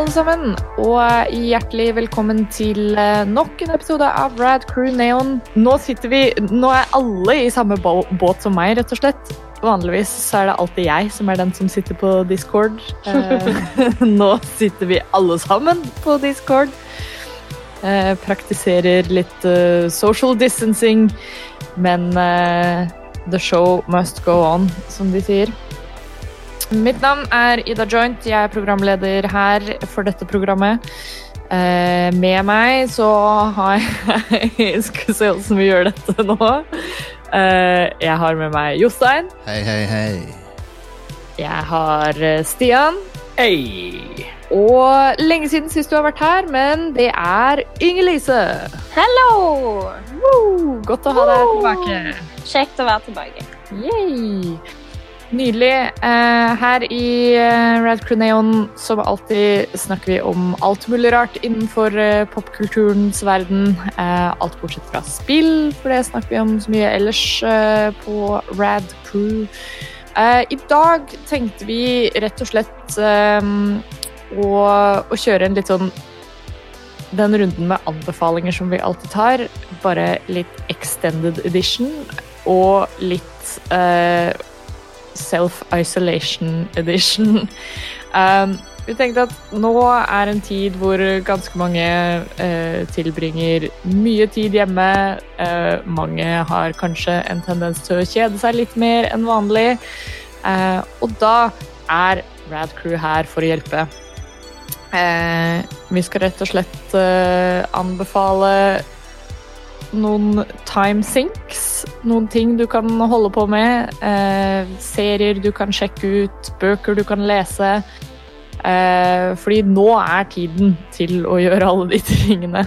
Alle sammen, og hjertelig velkommen til eh, nok en episode av Rad Crew Neon. Nå sitter vi Nå er alle i samme båt som meg, rett og slett. Vanligvis så er det alltid jeg som er den som sitter på Discord. Eh, nå sitter vi alle sammen på Discord. Eh, praktiserer litt social distancing, men the show must go on, som de sier. Mitt navn er Ida Joint. Jeg er programleder her for dette programmet. Eh, med meg så har jeg Jeg Skal se hvordan vi gjør dette nå. Eh, jeg har med meg Jostein. Hei, hei, hei. Jeg har eh, Stian. Hei! Og lenge siden sist du har vært her, men det er Inger-Lise. Hello! Woo! Godt å ha deg tilbake. Kjekt å være tilbake. Yay! Nydelig. Eh, her i eh, Rad Crew Neon som alltid snakker vi om alt mulig rart innenfor eh, popkulturens verden. Alt bortsett fra spill, for det snakker vi om så mye ellers på Rad Crew. I dag tenkte vi rett og slett å kjøre en litt sånn den runden med anbefalinger som vi alltid tar, bare litt extended edition og litt eh, self-isolation edition. Um, vi tenkte at nå er en tid hvor ganske mange eh, tilbringer mye tid hjemme. Eh, mange har kanskje en tendens til å kjede seg litt mer enn vanlig. Eh, og da er Rad Crew her for å hjelpe. Eh, vi skal rett og slett eh, anbefale noen time sinks. Noen ting du kan holde på med. Eh, serier du kan sjekke ut, bøker du kan lese. Eh, fordi nå er tiden til å gjøre alle de tingene.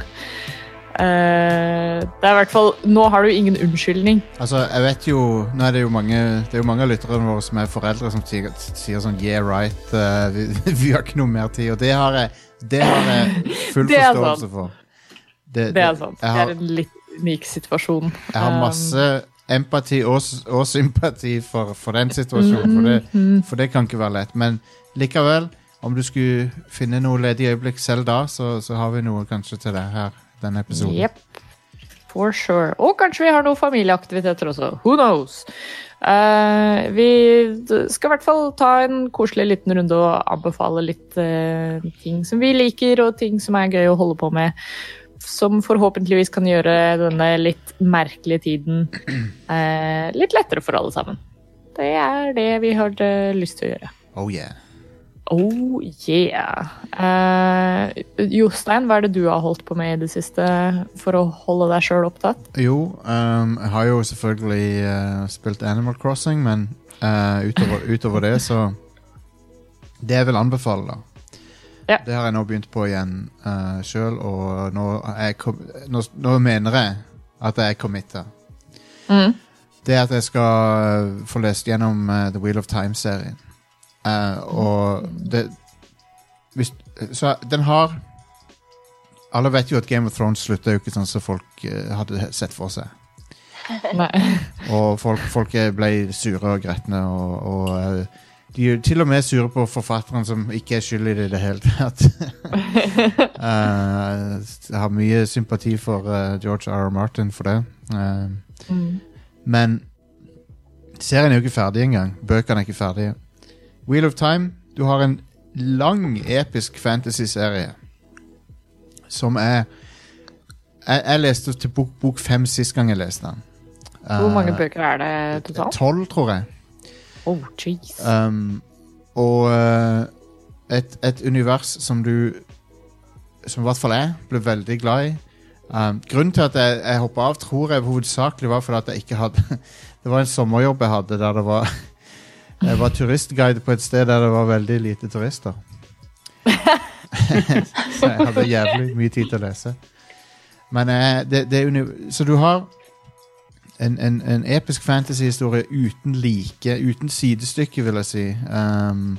Eh, det er i hvert fall Nå har du ingen unnskyldning. Altså, jeg vet jo Nå er det jo mange Det er jo mange av lytterne våre som er foreldre som sier, sier sånn Yeah, right. Uh, vi, vi har ikke noe mer tid. Og det har jeg, det har jeg full Det forståelse for. Det er sant. Det er en litt unik situasjon. jeg har masse empati og, og sympati for, for den situasjonen. For det, Mhm. for det kan ikke være lett. Men likevel, om du skulle finne noe ledig øyeblikk selv da, så, så har vi noe kanskje til deg her denne episoden. Yep. For sure. Og kanskje vi har noen familieaktiviteter også. Who knows? Uh, vi skal i hvert fall ta en koselig liten runde og anbefale litt uh, ting som vi liker, og ting som er gøy å holde på med. Som forhåpentligvis kan gjøre denne litt merkelige tiden eh, litt lettere for alle sammen. Det er det vi har eh, lyst til å gjøre. Oh yeah. Oh yeah. Eh, Jostein, hva er det du har holdt på med i det siste for å holde deg sjøl opptatt? Jo, um, jeg har jo selvfølgelig uh, spilt Animal Crossing, men uh, utover, utover det så Det jeg vil anbefale, da. Ja. Det har jeg nå begynt på igjen uh, sjøl, og nå, nå, nå mener jeg at jeg er committa. Mm. Det er at jeg skal få lest gjennom uh, The Wheel of Time-serien. Uh, og det hvis, Så den har Alle vet jo at Game of Thrones slutta jo ikke sånn som folk uh, hadde sett for seg. Og folk, folk ble sure og gretne, og, og eh, de er til og med sure på forfatteren som ikke er skyld i det i det hele tatt. uh, jeg har mye sympati for uh, George R. R. Martin for det. Uh, Mm. men serien er jo ikke ferdig engang. Bøkene er ikke ferdige. Wheel of Time, du har en lang, episk fantasy-serie som er jeg, jeg leste til bok, bok fem sist gang jeg leste den. Hvor mange Eh, bøker er det totalt? Tolv, tror jeg. Oh, jeez. Um, og uh, et, et univers som du Som i hvert fall jeg ble veldig glad i. Um, grunnen til at jeg, jeg hoppa av, tror jeg hovedsakelig var fordi at jeg ikke hadde Det var en sommerjobb jeg hadde der det var Jeg var turistguide på et sted der det var veldig lite turister. så jeg hadde jævlig mye tid til å lese. Men uh, det, det Så du har en, en, en episk fantasyhistorie uten like, uten sidestykke, vil jeg si. Um,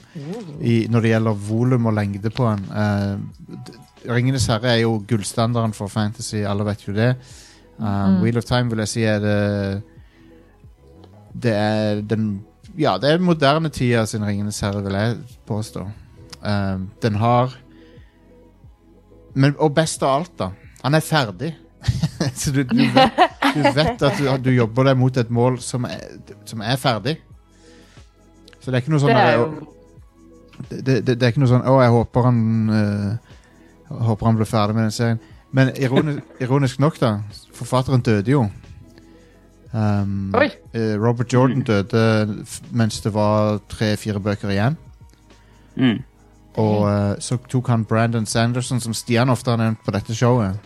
i, når det gjelder volum og lengde på den. Uh, Ringenes herre er jo gullstandarden for fantasy, alle vet jo det. Um, Mm. Wheel of Time vil jeg si er det Det er den Ja, det er moderne tida sin Ringenes herre, vil jeg påstå. Um, den har men, Og best av alt, da. Han er ferdig. Så du, du, vet, du vet at du, du jobber deg mot et mål som er, som er ferdig. Så det er ikke noe sånn Det er jo det, det, det er ikke noe sånn Å, jeg håper han eh, Håper han blir ferdig med den serien. Men ironisk, ironisk nok, da. Forfatteren døde jo. Um, eh, Robert Jordan døde mens det var tre-fire bøker igjen. Mm. Og uh, så tok han Brandon Sanderson, som Stian ofte har nevnt på dette showet.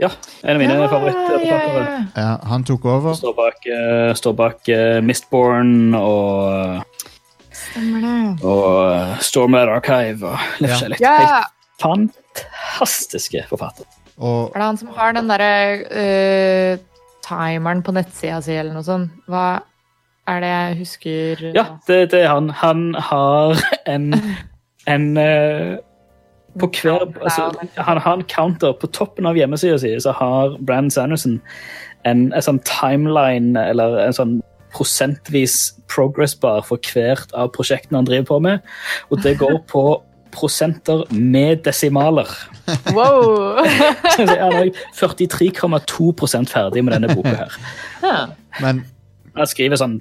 Ja, en av mine Ja, favorittforfattere. ja, ja. Ja, han tok over. Står bak, eh, står bak eh, Mistborn og, Stemmer det. og eh, Stormlight Archive og litt Ja. forskjellig. Ja, Helt fantastiske forfattere. Og er det han som har den derre uh, timeren på nettsida si, eller noe sånt? Hva er det jeg husker? Ja, det, det er han. Han har en, en eh, På hver altså, Han har en counter. På toppen av hjemmesida si så har Brandon Sanderson en, en sånn timeline, eller en sånn prosentvis progress bar for hvert av prosjektene han driver på med. Og det går på prosenter med desimaler. Wow! Så jeg er 43,2% ferdig med denne boka her. Ja. Men Han skriver sånn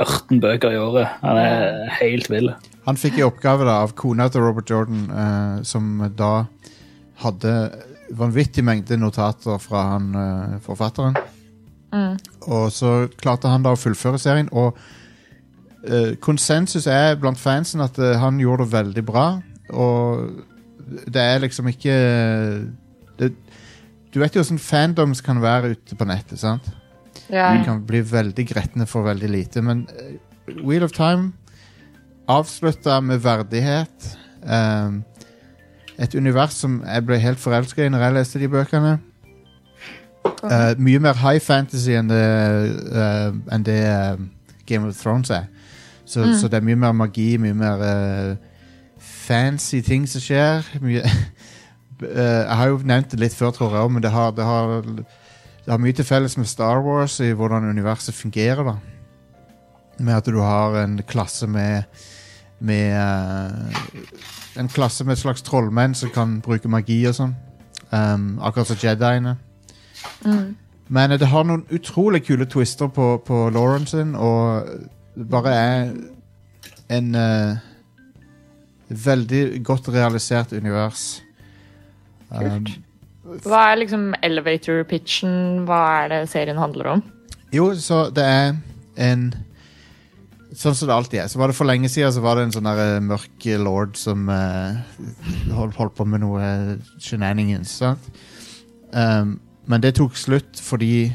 18 bøker i året. Han er helt vill. Han fikk i oppgave da, av kona til Robert Jordan, eh, som da hadde vanvittig mengde notater fra han eh, forfatteren. Mm. Og så klarte han da å fullføre serien, og eh, konsensus er blant fansen at eh, han gjorde det veldig bra, og det er liksom ikke det, Du vet jo hvordan fandoms kan være ute på nettet, sant? ja. De kan bli veldig gretne for veldig lite, men eh, Wheel of Time avslutta med verdighet. Um, et univers som jeg ble helt forelska i når jeg leste de bøkene. Uh, mye mer high fantasy enn det, uh, enn det uh, Game of Thrones er. Så, så det er mye mer magi, mye mer fancy ting som skjer. Mye, jeg har jo nevnt det litt før, tror jeg, men det har, det, har, det har mye til felles med Star Wars i hvordan universet fungerer. da Med at du har en klasse med Med uh, En klasse med et slags trollmenn som kan bruke magi og sånn. Um, akkurat som Jediene. Mm. Men eh, det har noen utrolig kule twister på, på Lauren sin, og det bare er en uh, veldig godt realisert univers. Um, Hva er liksom elevator pitchen? Hva er det serien handler om? jo, så det er en Sånn som det alltid er. Så var det For lenge siden så var det en sånn der, eh, mørk lord som eh, holdt, holdt på med noe eh, shenanigans. Sant? Um, men det tok slutt fordi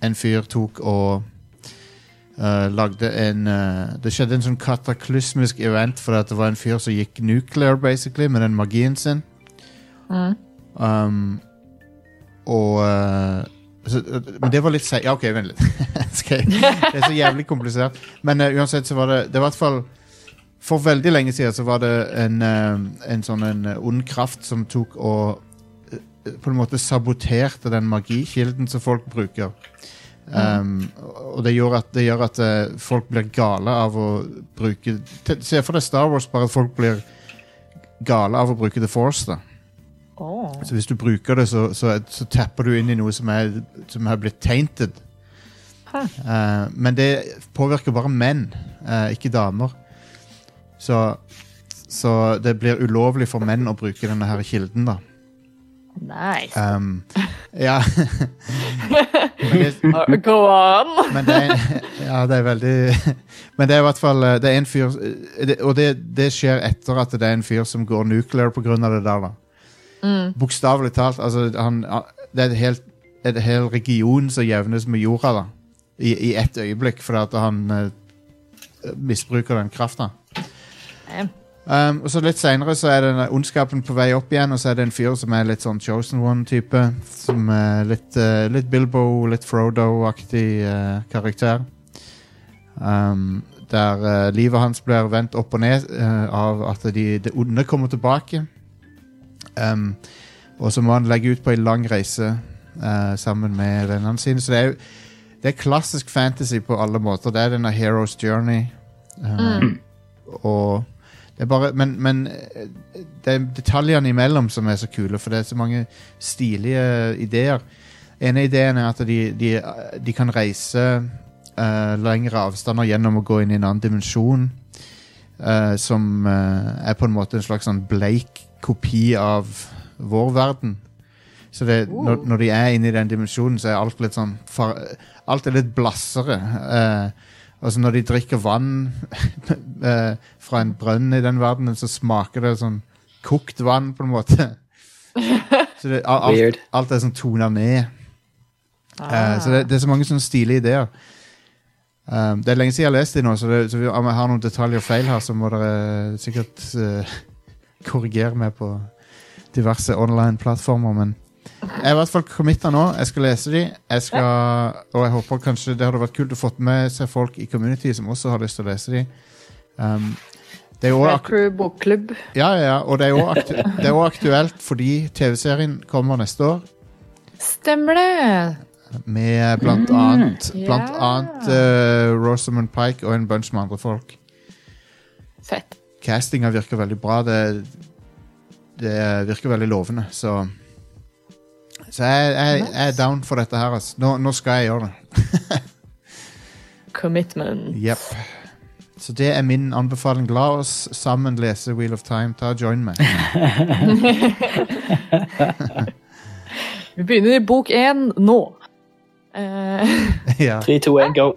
en fyr tok og eh, lagde en eh, Det skjedde en sånn kataklysmisk event fordi at det var en fyr som gikk nuclear, basically, med den magien sin. Mm. Um, og eh, så, Men det var litt seigt. Ja, OK, vent litt. Det er så jævlig komplisert. Men uh, uansett så var det Det var i hvert fall For veldig lenge siden så var det en, uh, en sånn en ond kraft som tok og uh, på en måte saboterte den magikilden som folk bruker. Um, og det gjør at, det gjør at folk blir gale av å bruke Se for deg Star Wars, bare at folk blir gale av å bruke The Force. da Åh. så hvis du bruker det, så, så, så tapper du inn i noe som er, som er blitt tainted. Huh. Uh, men det påvirker bare menn, uh, ikke damer. Så, så det blir ulovlig for menn å bruke denne her kilden, da. Nice. Um, ja. det, Go on! men det er Ja, det er veldig Men det er i hvert fall eh, Det er en fyr eh, Og det, det skjer etter at det er en fyr som går nuclear av det der, da. Mm. Bokstavelig talt. Altså, han, det er et helt, et hel region som jevnes med jorda da. I, i ett øyeblikk, fordi at han eh, misbruker den krafta. Um, og så Litt seinere er den ondskapen på vei opp igjen, og så er det en fyr som er litt sånn Chosen One-type. Som er litt, uh, litt Bilbo, litt Frodo-aktig uh, karakter. Um, der uh, livet hans blir vendt opp og ned av at de, det onde kommer tilbake. Um, og så må han legge ut på en lang reise uh, sammen med vennene sine. Så det er det er klassisk fantasy på alle måter. Det er denne Heroes Journey. Um, Og Det er bare, men, men eh, det er detaljene imellom som er så kule, for det er så mange stilige ideer. En av ideene er at de, de, de kan reise uh, lengre avstander gjennom å gå inn i en annen dimensjon. Uh, som uh, er på en måte en slags sånn bleik kopi av vår verden. Så det, når, når de er inne i den dimensjonen, så er alt litt sånn far, Alt er litt blassere. Eh, altså når de drikker vann eh, fra en brønn i den verdenen, så smaker det sånn kokt vann, på en måte. Så det, alt, alt er sånn tona ned. Eh, så det, det er så mange sånne stilige ideer. Um, det er lenge siden jeg har lest de nå, så, det, så vi, om jeg har noen detaljer feil her, så må dere sikkert eh, korrigere meg på diverse online-plattformer. Men jeg er i hvert fall committa nå. Jeg skal lese de. Jeg skal, og jeg håper kanskje det hadde vært kult å få med seg folk i community som også har lyst til å lese de. Um, det er jo bokklubb. ja, ja, ja, og det er jo aktu det er aktuelt fordi TV-serien kommer neste år. Stemmer det! Med blant annet, blant annet uh, Rosamund Pike og en bunch med andre folk. Fett. Castinga virker veldig bra. Det, det virker veldig lovende, så Så jeg, jeg, jeg er down for dette her, altså. Nå, nå skal jeg gjøre det. Commitment. Yep. Så det er min anbefaling. La oss sammen lese Wheel of Time. Ta og Join meg. Vi begynner i bok én nå. Uh... ja. 3, 2, 1, go.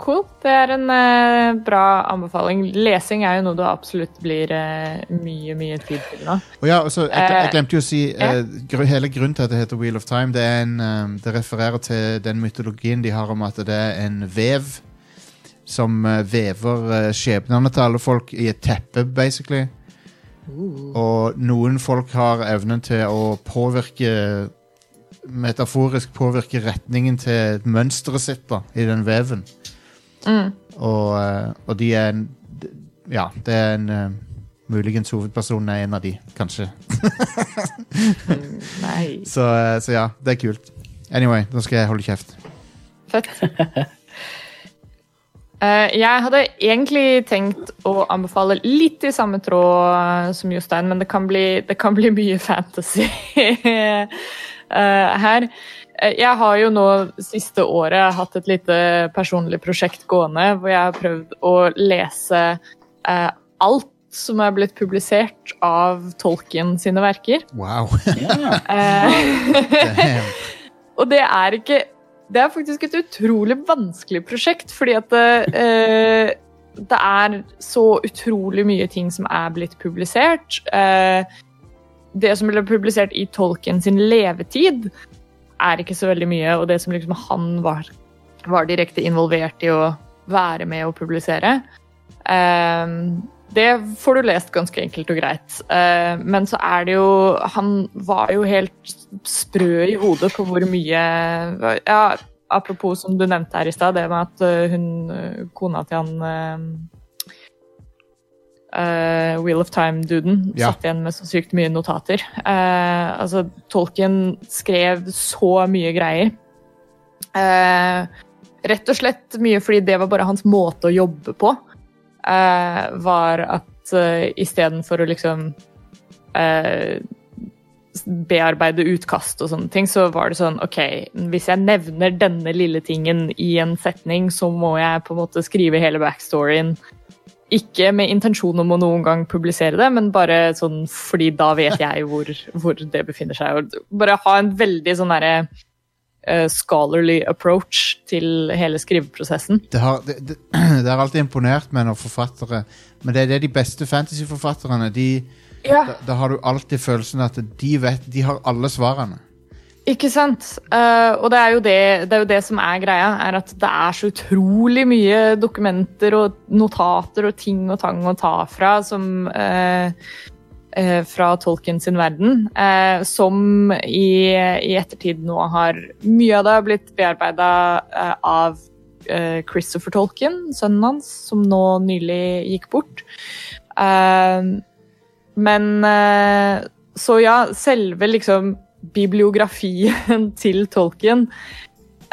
Cool. Det er en eh, bra anbefaling. Lesing er jo noe du absolutt blir eh, mye, mye tid til nå. Og ja, og jeg, jeg Eh, glemte jo å si eh, gru, Hele grunnen til at det heter Wheel of Time, det, er en, um, det refererer til den mytologien de har om at det er en vev som uh, vever uh, skjebnene til alle folk i et teppe, basically. Og noen folk har evnen til å påvirke Metaforisk påvirke retningen til mønsteret sitt da, i den veven. Mm. Og, eh, og de er en Ja, det er en eh, Muligens hovedpersonen er en av de, kanskje. Nei. Så, eh, så ja, det er kult. Anyway, nå skal jeg holde kjeft. Fett. Uh, jeg hadde egentlig tenkt å anbefale litt i samme tråd som Jostein, men det kan bli, det kan bli mye fantasy uh, her. Eh, Jeg har jo nå siste året hatt et lite personlig prosjekt gående, hvor jeg har prøvd å lese eh, alt som er blitt publisert av Tolkien sine verker. Wow. Ja. Eh, Og det er ikke Det er faktisk et utrolig vanskelig prosjekt, fordi at det, eh, det er så utrolig mye ting som er blitt publisert. Eh, det som ble publisert i Tolkien sin levetid, er ikke så veldig mye, og det som liksom han var, var direkte involvert i å være med og publisere. Eh, det får du lest ganske enkelt og greit. Eh, men så er det jo Han var jo helt sprø i hodet på hvor mye ja, Apropos som du nevnte her i stad, det med at eh, hun, eh, kona til han eh, Wheel of Time-duden Ja. satt igjen med så sykt mye notater. Uh, altså, Tolkien skrev så mye greier. Uh, rett og slett mye fordi det var bare hans måte å jobbe på. Uh, var at uh, istedenfor å liksom bearbeide utkast og sånne ting, så var det sånn OK, hvis jeg nevner denne lille tingen i en setning, så må jeg på en måte skrive hele backstoryen. Ikke med intensjon om å noen gang publisere det, men bare sånn fordi da vet jeg hvor, hvor det befinner seg. Og bare ha en veldig sånn derre uh, scholarly approach til hele skriveprosessen. Det har, det, det, det har alltid imponert meg når forfattere Men det er det de beste fantasyforfatterne de, Ja. da, da har du alltid følelsen at de vet De har alle svarene. Ikke sant? Uh, og det er, det, det er jo det som er greia, er at det er så utrolig mye dokumenter og notater og ting og tang å ta fra som uh, uh, fra Tolkien sin verden, som i, i ettertid nå har Mye av det har blitt bearbeida av Christopher Tolkien, sønnen hans, som nå nylig gikk bort. Men Så ja, selve liksom bibliografien til Tolkien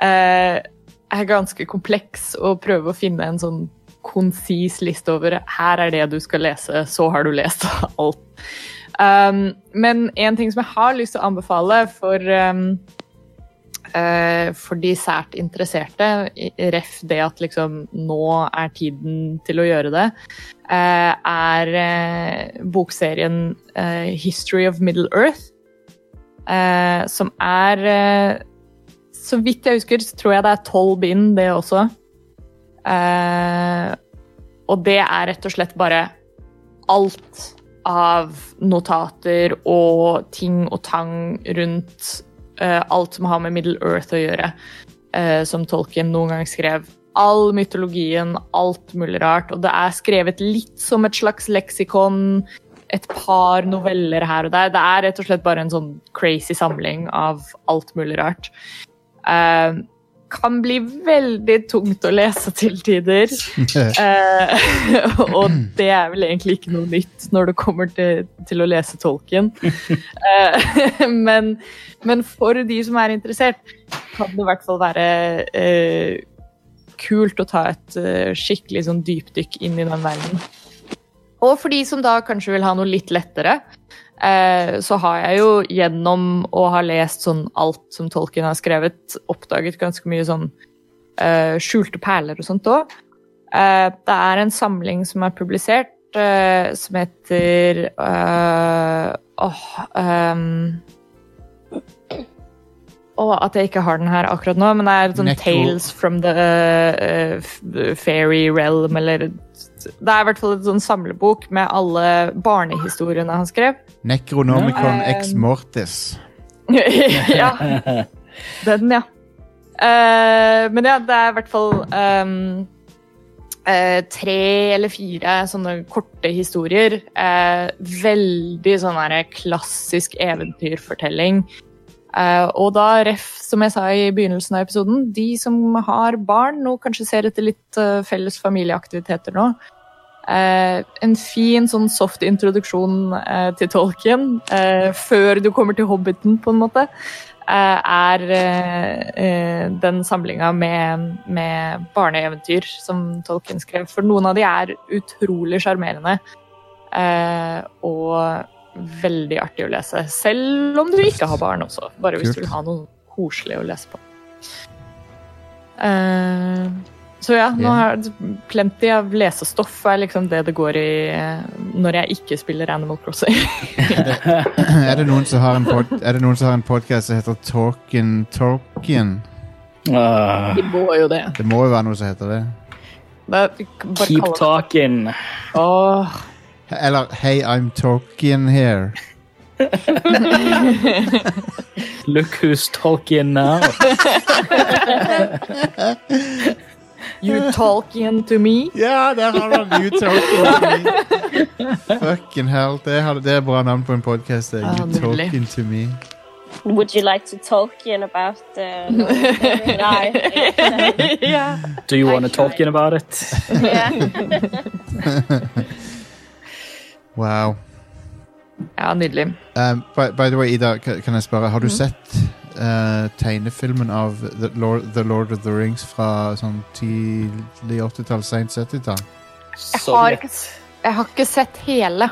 eh, er ganske kompleks å prøve å finne en sånn konsis liste over her er det du skal lese, så har du lest alt. Um, men en ting som jeg har lyst til å anbefale for, um, uh, for de sært interesserte, ref det at liksom nå er tiden til å gjøre det, uh, er uh, bokserien History of Middle Earth. Uh, som er eh, Så vidt jeg husker, så tror jeg det er tolv bind, det også. Eh, og det er rett og slett bare alt av notater og ting og tang rundt eh, alt som har med Middle Earth å gjøre, eh, som Tolkien noen gang skrev. All mytologien, alt mulig rart. Og det er skrevet litt som et slags leksikon. Et par noveller her og der. Det er rett og slett bare en sånn crazy samling av alt mulig rart. Uh, kan bli veldig tungt å lese til tider. uh, og det er vel egentlig ikke noe nytt når det kommer til, til å lese tolken. Uh, men, men for de som er interessert, kan det i hvert fall være kult å ta et skikkelig sånn dypdykk inn i den verdenen. Og for de som da kanskje vil ha noe litt lettere, eh, så har jeg jo gjennom å ha lest sånn alt som Tolkien har skrevet, oppdaget ganske mye sånn eh, skjulte perler og sånt òg. Eh, det er en samling som er publisert, som heter Åh ehm, Åh, at jeg ikke har den her akkurat nå, men det er sånn Necro- Tales from the uh, Fairy Realm, eller Det er i hvert fall en sånn samlebok med alle barnehistoriene han skrev. Necronomicon Ja. ex mortis. ja. Den, ja. Uh, men ja, det er i hvert fall um, uh, tre eller fire sånne korte historier. Uh, veldig sånn her klassisk eventyrfortelling. Uh, og da, ref, som jeg sa i begynnelsen av episoden, de som har barn og kanskje ser etter litt uh, felles familieaktiviteter nå, Eh, en fin sånn soft introduksjon eh, til Tolkien eh, før du kommer til Hobbiten, på en måte, eh, er eh, eh, den samlinga med, med barneeventyr som Tolkien skrev. For noen av de er utrolig sjarmerende eh, og veldig artig å lese. Selv om du ikke har barn også, bare hvis du vil ha noe koselig å lese på. Eh, så ja, nå har jeg plenty av lesestoff er liksom det det går i eh, når jeg ikke spiller Animal Crossing. er det noen som har en pod Er det noen som har en podcast som heter Talkin Talkin'? Uh, det må jo det. Det må jo være noe som heter det. er, keep talking. Oh. Eller Hey, I'm talking here. Look who's talking now. you talking to me? Ja, der har du den! You Talking to me. Fucking hell. Det, er, det er bra navn på en podkast. Ja, You. Talking to me. Would you like to talk in about uh? Nei. ja. Do you want to talk in about it? Wow. ja, nydelig. Um, by, by the way, Ida, kan jeg spørre, har du sett uh, tegnefilmen av The Lord, The Lord of the Rings fra sånn tidlig 80-tall, sent 70-tall? Jeg har, ikke, s- jeg har ikke sett hele,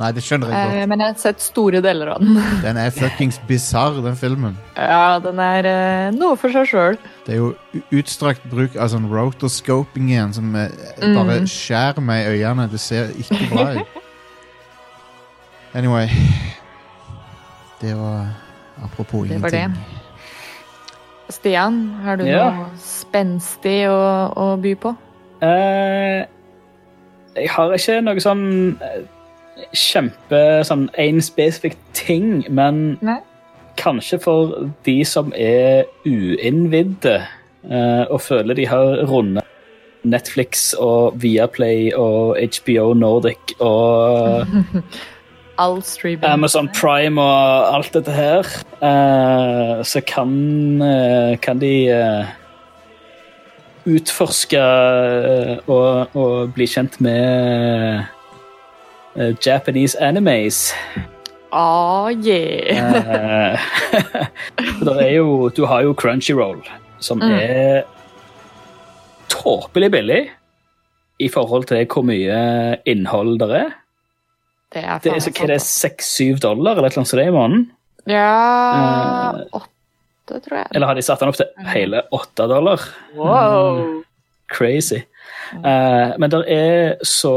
Nei, det skjønner jeg eh, godt. men jeg har sett store deler av den. Den er fuckings bisarr, den filmen. Ja, den er eh, noe for seg sjøl. Det er jo u- utstrakt bruk av sånn rotoscoping igjen, som eh, bare Mm. skjærer meg i øynene. Det ser ikke bra ut. Anyway. Det var Apropos Det var ingenting. Stian, har du Ja. noe spenstig å, å by på? Eh, jeg har ikke noe sånn eh, kjempe sånn én spesifikk ting, men Nei. kanskje for de som er uinnvidde eh, og føler de har rundet Netflix og Viaplay og HBO Nordic og All streaming. Amazon Prime og alt dette her, Uh, så kan, uh, kan de uh, utforske eh, og, og bli kjent med eh, Japanese animes. Ah, yeah. Eh, jo, du har jo Crunchyroll, som Mm. er tåpelig billig. i forhold til hvor mye innhold det er. Det er Det er, så, hva er det, sant, 6-7 dollar eller det er i måneden? Ja Åtte, uh, tror jeg. Eller har de satt den opp til hele 8 dollar? Wow. Crazy. Uh, men det er så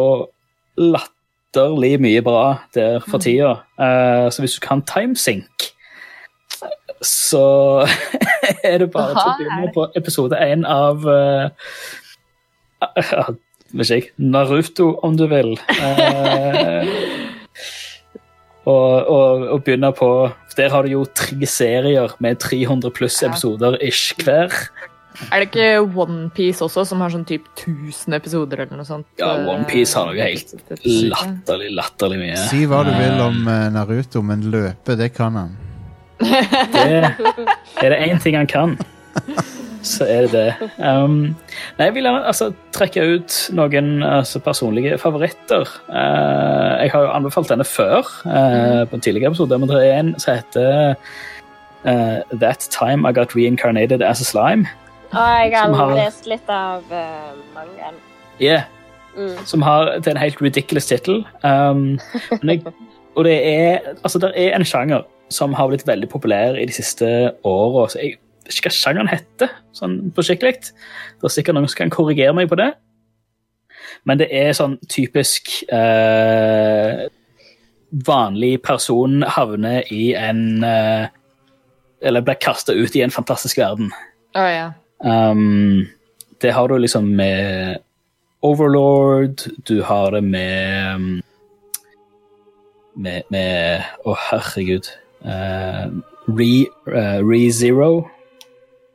latterlig mye bra der for tida. uh, så hvis du kan timesync, så er det bare til å begynne på episode én av uh, Vet ikke jeg Naruto, om du vil. Eh, og, og, og begynne på for Der har du jo tre serier med 300 pluss episoder ish hver. Er det ikke OnePiece også, som har sånn typ 1000 episoder eller noe sånt? Ja, OnePiece One Piece har noe helt Latterlig, latterlig mye. Si hva du vil om eh, Naruto, men løpe, det kan han. Det, er det én ting han kan, så er det det. Um, nei, jeg vil altså, trekke ut noen altså, personlige favoritter. Uh, jeg har jo anbefalt denne før, eh, på en tidligere episode, men det er en som heter uh, That Time I Got Reincarnated As A Slime. Og jeg har har- lest litt av uh, mangaen. Yeah. Mm. som har er en helt ridiculous tittel. Um, og det er, altså, det er en sjanger som har blitt veldig populær i de siste åra. Jeg vet ikke hva sjangeren heter sånn på skikkelig. Det er sikkert noen som kan korrigere meg på det. Men det er sånn typisk eh, Vanlig person havner i en eh, Eller blir kasta ut i en fantastisk verden. Å ja. Um, det har du liksom med Overlord, du har det med um, Med, med Å, herregud. Uh, Re, uh, ReZero.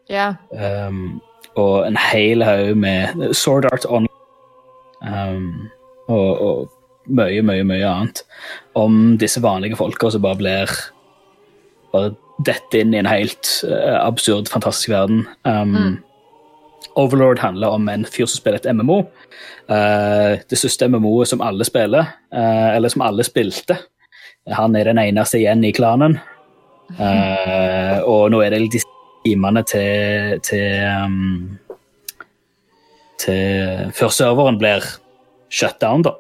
Ja. Um, og en hel haug med Sword Art On. Um, og, og mye, mye, mye annet. Om disse vanlige folka som bare blir Bare detter inn i en helt uh, absurd, fantastisk verden. Um, Overlord handler om en fyr som spiller et MMO. Uh, det siste MMO-et som alle spiller, uh, eller som alle spilte. Han er den eneste igjen i klanen. Eh, og nå er det disse timene til, til, um, til Før serveren blir shut down, da.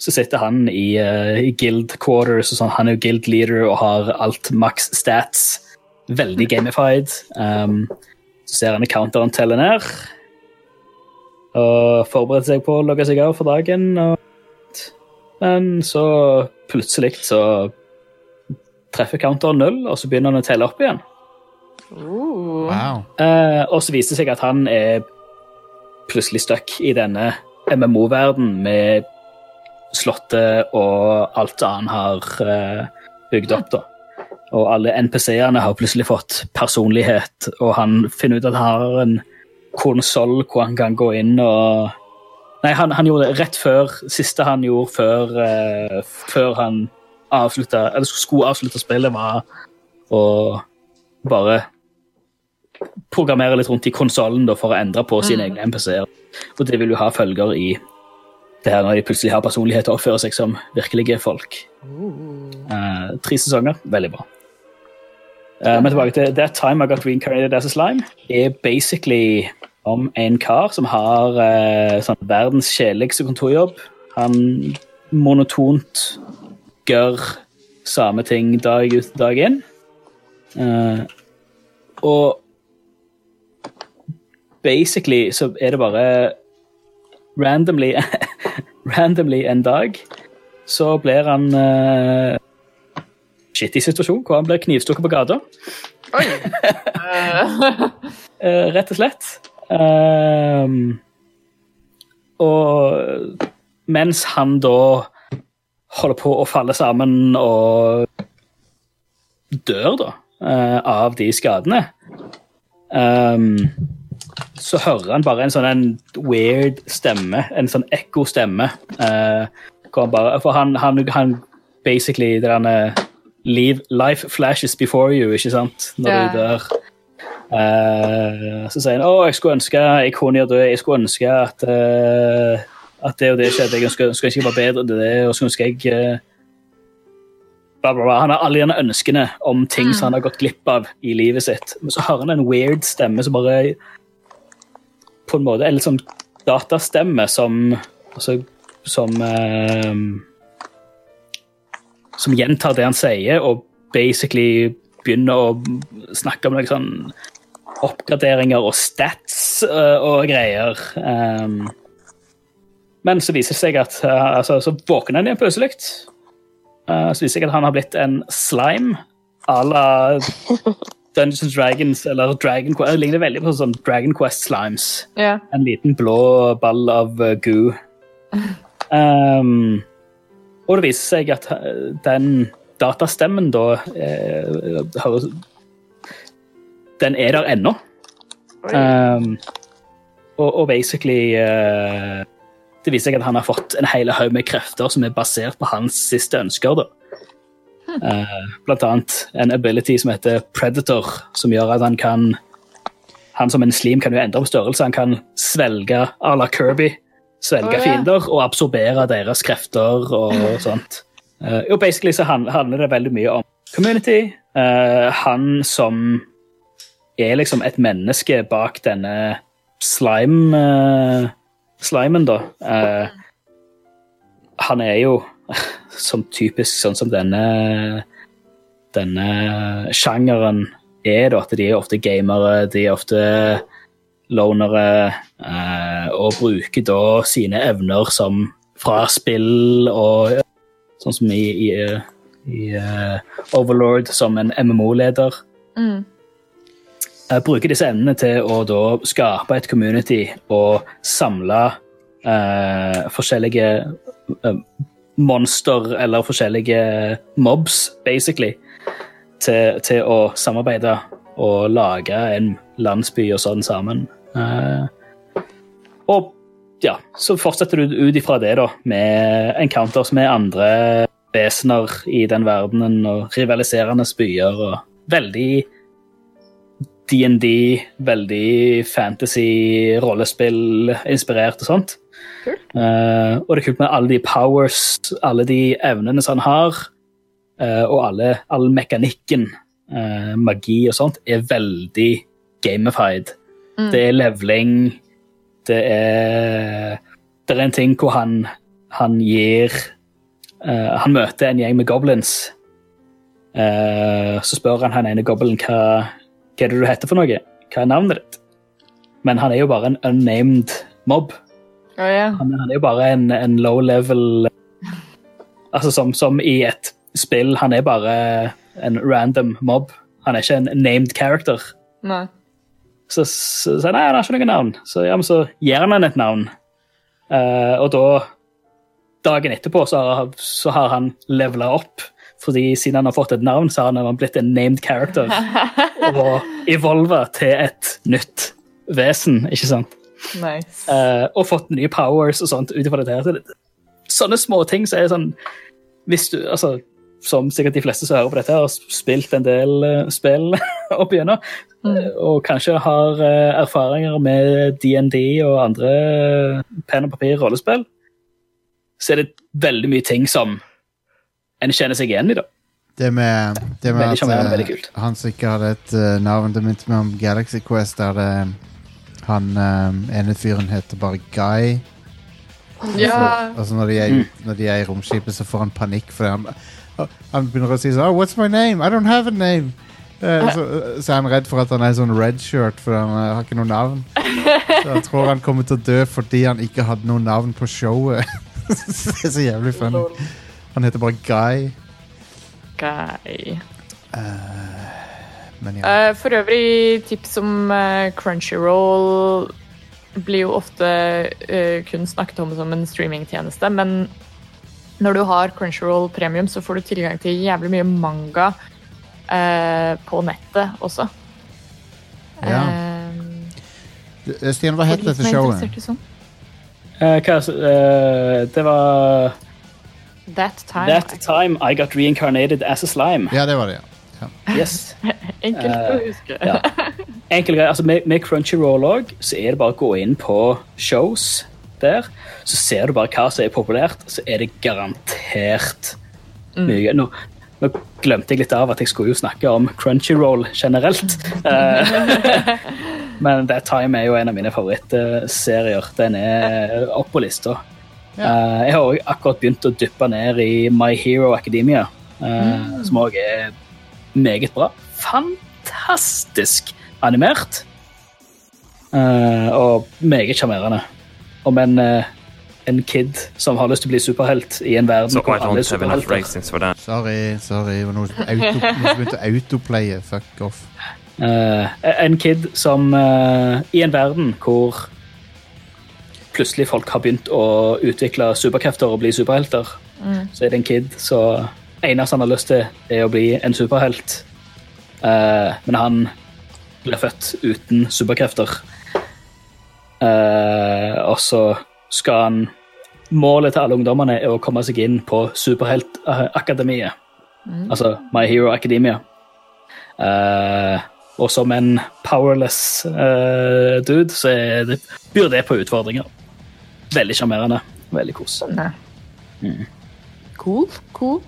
Så sitter han i, eh, i guild quarters, og sånn. han er jo guild leader og har alt max stats. Veldig gamified. Um, så ser han counteren telle ned. Og forbereder seg på å logge seg av for dagen. Og... Men så plutselig så treffer counteren null, og så begynner han å telle opp igjen. Uh. Wow. Uh, og så viser det seg at han er plutselig stuck i denne MMO-verden med slottet og alt han har uh, bygd opp. da. Og alle NPC-ene har plutselig fått personlighet, og han finner ut at han har en konsoll hvor han kan gå inn og Nei, han, han gjorde det rett før Siste han gjorde før, eh, før han avslutta Eller skulle avslutte spillet, var å bare programmere litt rundt i konsollen for å endre på sine egne MPC-er. Og det vil jo ha følger i det her når de plutselig har personlighet og oppfører seg som virkelige folk. Uh, tre sesonger, veldig bra. Uh, men tilbake til That Time I Got Reincarnated As A Slime er basically om en kar som har uh, sånn verdens kjedeligste kontorjobb. Han monotont gjør samme ting dag ut dag inn. Eh, og basically så er det bare randomly randomly en dag så blir han uh, Shitty situasjon hvor han blir knivstukket på gata. Oi. Eh, Eh, rett og slett. Um, og mens han da holder på å falle sammen og dør, da, uh, av de skadene, ehm, så hører han bare en sånn en weird stemme, en sånn ekko-stemme. eh, hvor han bare, for han, han, han basically det derne Leave, Life flashes before you, ikke sant? Når yeah. du dør. Uh, så sier han å, jeg skulle ønske jeg kunne gjøre det, jeg skulle ønske at, uh, at det og det skjedde, jeg ønsker, ønsker jeg var bedre enn det, og så ønsker jeg uh, bla, bla, bla. Han har alle gjerne ønskene om ting som han har gått glipp av i livet sitt. Men så hører han en weird stemme som bare På en måte eller sånn datastemme som altså, som eh, Som gjentar det han sier, og basically begynner å snakke om noen sånn oppgraderinger og stats uh, og greier. Um, men så viser det seg at uh, altså, så våkner han igjen plutselig. Uh, så viser det seg at han har blitt en slime à la Dungeons Dragons eller Dragon Quest. Det ligner veldig på sånn Dragon Quest slimes. Ja. En liten blå ball av uh, goo. Um, og det viser seg at uh, den datastemmen da uh, Den er der ennå. Um, og, og basically uh, Det viser seg at han har fått en hel haug med krefter som er basert på hans siste ønsker. da. Uh, blant annet en ability som heter Predator, som gjør at han kan Han som en slim kan jo endre på størrelse. Han kan svelge à la Kirby. Svelge oh, ja. fiender og absorbere deres krefter og sånt. Uh, og basically så handler det veldig mye om community. Uh, han som er liksom et menneske bak denne slime uh, slimen, da. Uh, han er jo som typisk sånn som denne denne sjangeren er, da, at de er ofte gamere, de er ofte lonere, eh, og bruker da sine evner som fra spill og sånn som i, i, i uh, Overlord som en MMO-leder. Mm. Jeg bruker disse evnene til å da skape et community og samle eh, forskjellige eh, monster eller forskjellige mobs, basically, til, til å samarbeide og lage en landsby og sånn sammen. Uh, og ja, så fortsetter du ut ifra det, da, med encounters med andre vesener i den verdenen og rivaliserende byer og veldig D&D, veldig fantasy, rollespill, inspirert og sånt. Eh, og det er kult med alle de powers, alle de evnene som han har, uh, og alle, all mekanikken, uh, magi og sånt, er veldig gamified. Mm. Det er leveling, det er Det er en ting hvor han, han gir Han møter en gjeng med goblins. Så spør han han ene goblin hva, hva er det du heter for noe. Hva er navnet ditt? Men han er jo bare en unnamed mob. Å yeah. Han, han er jo bare en, en low level Altså som, som i et spill. Han er bare en random mob. Han er ikke en named character. Nei. Så så- så nei, han har ikke noe navn. Så, ja, men så gir han han et navn. Uh, og da, dagen etterpå, så har, så har han levela opp. Fordi siden han har fått et navn, så har han blitt en named character. og evolva til et nytt vesen, ikke sant? Nice. Uh, og fått nye powers og sånt ut ifra det- Sånne små ting så er sånn Hvis du, altså som sikkert de fleste som hører på dette, har spilt en del uh, spill opp igjennom, eh, og kanskje har erfaringer med DND og andre uh, penn og papir-rollespill, så er det veldig mye ting som en kjenner seg igjen i. da. Det med, det med at han som ikke hadde et navn Det minte meg om Galaxy Quest, der det han eh, ene fyren heter bare Guy. Ja. Og så når de, er, Mm. når de er i romskipet, så får han panikk fordi han Han begynner å si sånn oh, What's my name? I don't have a name. Eh, så, så er han redd for at han er sånn redshirt, for han uh, har ikke noe navn. Så han tror han kommer til å dø fordi han ikke hadde noe navn på showet. det er så jævlig funny. Han heter bare Guy. Guy. Men ja. uh, for øvrig, tips om eh, Crunchyroll blir jo ofte uh, kun snakket om som en streamingtjeneste, men når du har Crunchyroll premium, så får du tilgang til jævlig mye manga eh, på nettet også. Ja. Stian, hva het dette er showet? sånn. Eh, hva, det var That time. That time I got reincarnated as a slime. Ja, det var det, ja. Yes. Enkelt å Eh, huske. Ja. Enkel greie. Altså, med, med Crunchyroll òg, så er det bare å gå inn på shows der. Så ser du bare hva som er populært, så er det garantert mye. Nå, nå glemte jeg litt av at jeg skulle jo snakke om Crunchyroll generelt. Eh, Men That Time er jo en av mine favorittserier. Den er opp på lista. Eh, jeg har òg akkurat begynt å dyppe ned i My Hero Academia, eh, som òg er meget bra. Fantastisk animert. Uh, og meget sjarmerende. Om en, uh, en kid som har lyst til å bli superhelt i en verden So hvor alle er superhelter. Sorry, sorry. Det var noe som som begynte å autoplaye. Fuck off. Uh, en kid som eh, I en verden hvor plutselig folk har begynt å utvikle superkrefter og bli superhelter, så er det en kid så eneste han har lyst til, er å bli en superhelt. Uh, men han blir født uten superkrefter. Uh, og så skal han Målet til alle ungdommene er å komme seg inn på Superheltakademiet. Altså My Hero Academia. Uh, og som en powerless dude, så det, byr det på utfordringer. Veldig sjarmerende. Veldig kos. Cool. Cool.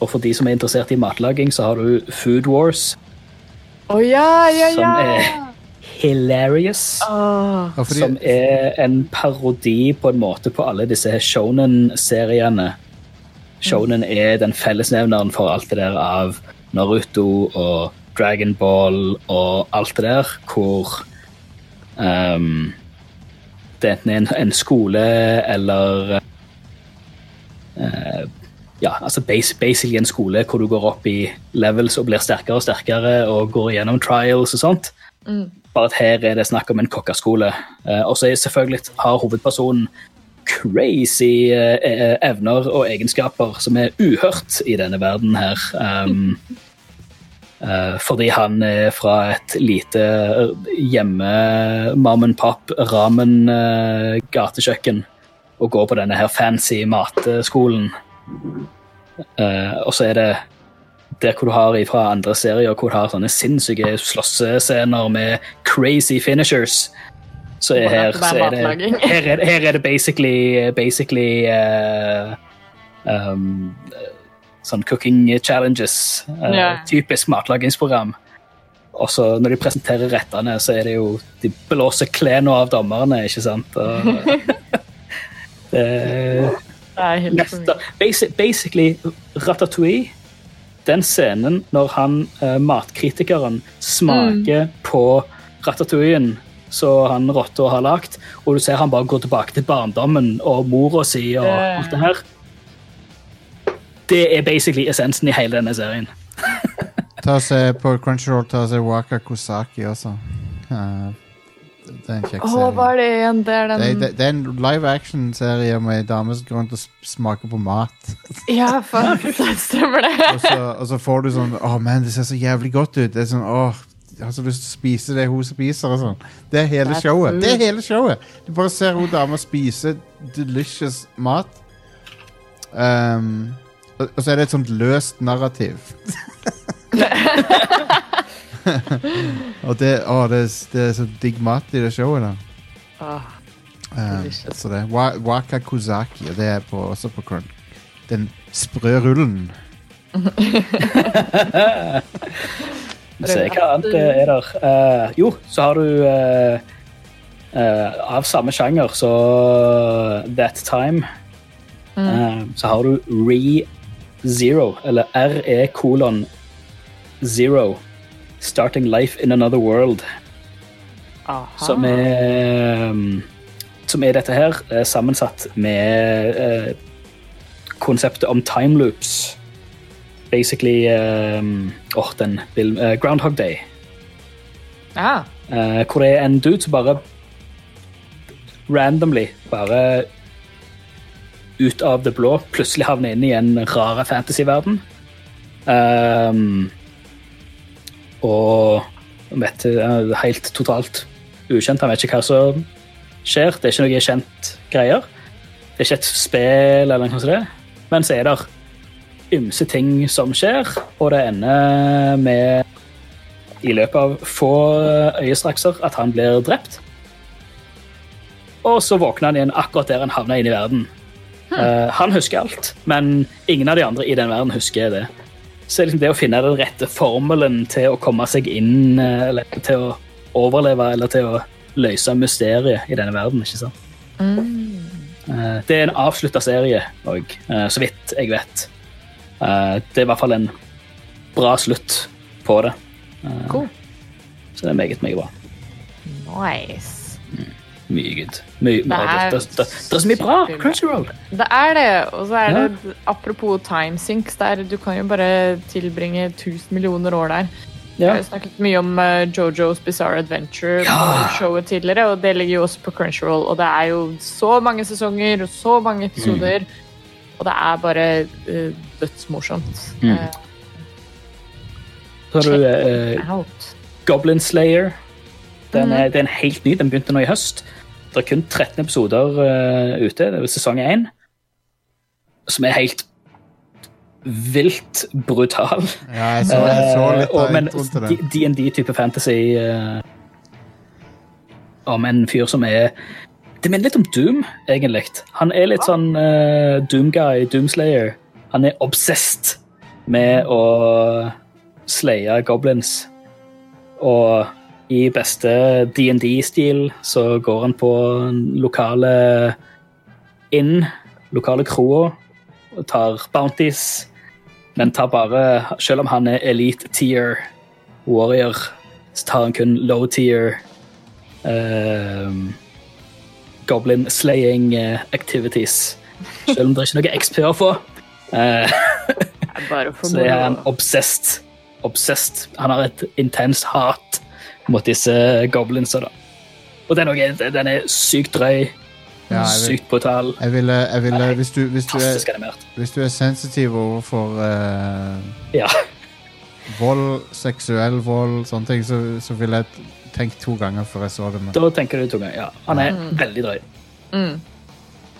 Og for de som er interessert i matlaging, så har du Food Wars, Oh, ja, ja, som er hilarious. Oh. Som er en parodi på en måte på alle disse shonen-seriene. Shonen er den fellesnevneren for alt det der av Naruto og Dragon Ball og alt det der, hvor um, det enten er en, en skole eller eh, ja, altså base, basically en skole hvor du går opp i levels og blir sterkere og sterkere og går gjennom trials og sånt. Bare at her er det snakk om en kokkaskole. Eh, og så er selvfølgelig har hovedpersonen crazy eh, eh, evner og egenskaper som er uhørt i denne verden her. Um, eh, fordi han er fra et lite hjemme mom and pop ramen gatekjøkken og går på denne her fancy mateskolen. Eh, og så er det der hvor du har fra andre serier hvor du har sånne sinnssyke slåssescener med crazy finishers. Så er her, er så er det, her, er, det- her er det basically, basically uh, um, sånn cooking challenges. Uh, yeah. Typisk matlagingsprogram. Og så når de presenterer rettene, så er det jo De blåser klærne av dommerne, ikke sant? Og, det, Neste, basic, basically, Ratatouille Den scenen når han, uh, matkritikeren, smaker på ratatouillen som han rotta har lagd, og du ser han bare går tilbake til barndommen og mora si og Ja. alt det her. Det er basically essensen i hele denne serien. ta og se på Crunchyroll ta og se Waka Kosaki også. Eh, det er en kjekk Å, serie. hva er det igjen? Det er Det, den det, det er en live action-serie med ei dame som går rundt og smaker på mat. Ja, faen. Det stemmer det. Og så, og så får du sånn Å, man, det ser så jævlig godt ut. Det er sånn, åh, Jeg har så lyst til å spise det hun spiser. og sånn Det er hele That's showet. good. Det er hele showet Du bare ser hun dama spise delicious mat. Um, og, og så er det et sånt løst narrativ. og det, å, det, er, det er så digg mat i det showet. da Ah, Um, så det er Waka Kozaki, og det er på, også på Crunk. Den sprø rullen. Se hva annet eh, er der. Uh, jo, så har du uh, uh, Av samme sjanger, så That Time eh, Så har du Re-Zero, eller RE kolon Zero. Starting Life in Another World. aha. Som er um, Som er dette her, eh, sammensatt med eh, konseptet om time loops. Basically um, oh, den eh, Groundhog Day. Eh, hvor det er en dude som bare randomly bare ut av det blå plutselig havner inn i en rare fantasyverden. Um, og vet, eh, helt totalt ukjent. Han vet ikke hva som skjer. Det er ikke noe kjent greier. Det er ikke et spill, eller noe sånt, men så er det ymse ting som skjer, og det ender med i løpet av få øyestrakser at han blir drept. Og så våkner han igjen akkurat der han havna inn i verden. Eh, han husker alt, men ingen av de andre i den verden husker det. Så liksom det å finne den rette formelen til å komme seg inn, eh, eller til å overleve, eller til å løse mysteriet i denne verden, ikke sant? Mm. det er en avslutta serie òg, så vidt jeg vet. Eh, det er i hvert fall en bra slutt på det. Eh, Cool. Så det er meget, meget bra. Nice. Mye good. Mye, Det er det, det, det er så mye bra. Crunchyroll. Det er det. Og så er det, apropos timesinks, der du kan jo bare tilbringe 1000 millioner år der. Jeg Ja. har jo snakket mye om eh, Jojo's Bizarre Adventure Ja. showet tidligere, og det ligger jo også på Crunchyroll. Og det er jo så mange sesonger og så mange episoder, og det er bare uh, dødsmorsomt. Mm. Eh, Så har du uh. Goblin Slayer. Den er, er, den er helt ny. Den begynte nå i høst. Det er kun 13 episoder uh, ute. Det er sesong 1. Som er helt vilt brutal. Ja, jeg så, jeg så litt Eh, og, av men introen til den. D&D-type fantasy uh, om en fyr som er Det minner litt om Doom, egentlig. Han er litt sånn uh, Doom-guy, Doomslayer. Han er obsessed med å slaye goblins. Og i beste D&D-stil så går han på lokale inn, lokale kroa, og tar bounties men tar bare Selv om han er elite tier warrior, så tar han kun low tier ehm, goblin slaying eh, activities. Selv om det er ikke noe XP å få. For så er han obsessed. obsessed. Han har et intenst hat mot disse goblinsa. da. Og den, også- den er sykt drøy, Ja, jeg, vil, sykt brutal, jeg ville, jeg ville hvis, du, hvis, du er, hvis du er sensitiv overfor uh, Ja. vold, seksuell vold, sånne ting, så, så ville jeg tenkt to ganger før jeg så det. Men, Da tenker du to ganger. Ja, han er Mm. veldig drøy. Mm.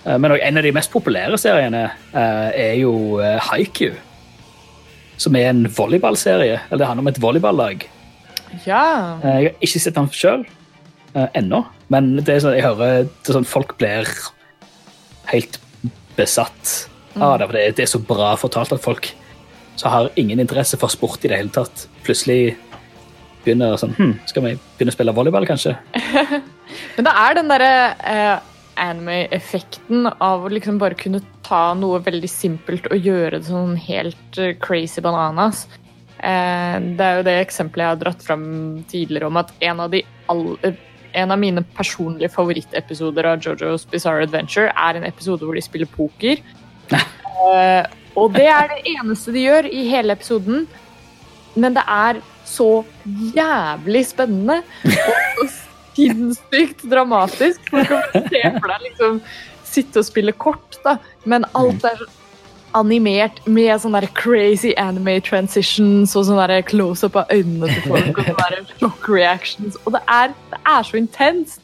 Eh, Men også en av de mest populære seriene uh, er jo uh, Haiku. Som er en volleyballserie. Eller det handler om et volleyballag. Ja. Eh, Jeg har ikke sett den sjøl ennå, men det er sånn, jeg hører er sånn folk blir helt besatt av det. For det det er så bra fortalt at folk som har ingen interesse for sport i det hele tatt, plutselig begynner sånn hm, Skal vi begynne å spille volleyball, kanskje? Men det er den derre eh, anime-effekten av å liksom bare kunne ta noe veldig simpelt og gjøre det sånn helt eh, crazy bananas. Eh, det er jo det eksempelet jeg har dratt fram tidligere om at en av, de all, eh, en av mine personlige favorittepisoder av Jojo's Bizarre Adventure er en episode hvor de spiller poker. Eh, og det er det eneste de gjør i hele episoden. Men det er så jævlig spennende og sinnssykt dramatisk. Du kan se for deg liksom sitte og spille kort, da. Men alt er så animert med sånne der crazy anime transitions og sånn der close-up av øynene til folk og sånne shock reactions. Og det er, det er så intenst.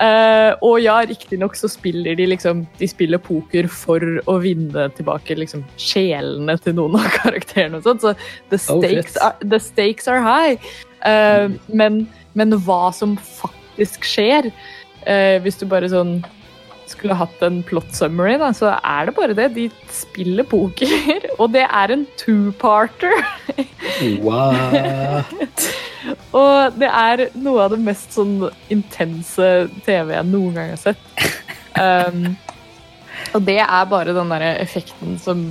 Uh, og ja, riktignok så spiller de liksom De spiller poker for å vinne tilbake liksom sjelene til noen av karakterene og sånt, så the Oh, stakes, oh, are, the stakes are high. Eh, men, men hva som faktisk skjer, uh, hvis du bare sånn skulle hatt en plot summary, da, så er det bare det. De spiller poker, og det er en two-parter. What? Og det er noe av det mest sånn intense TV jeg noen gang har sett. Um, og det er bare den derre effekten som,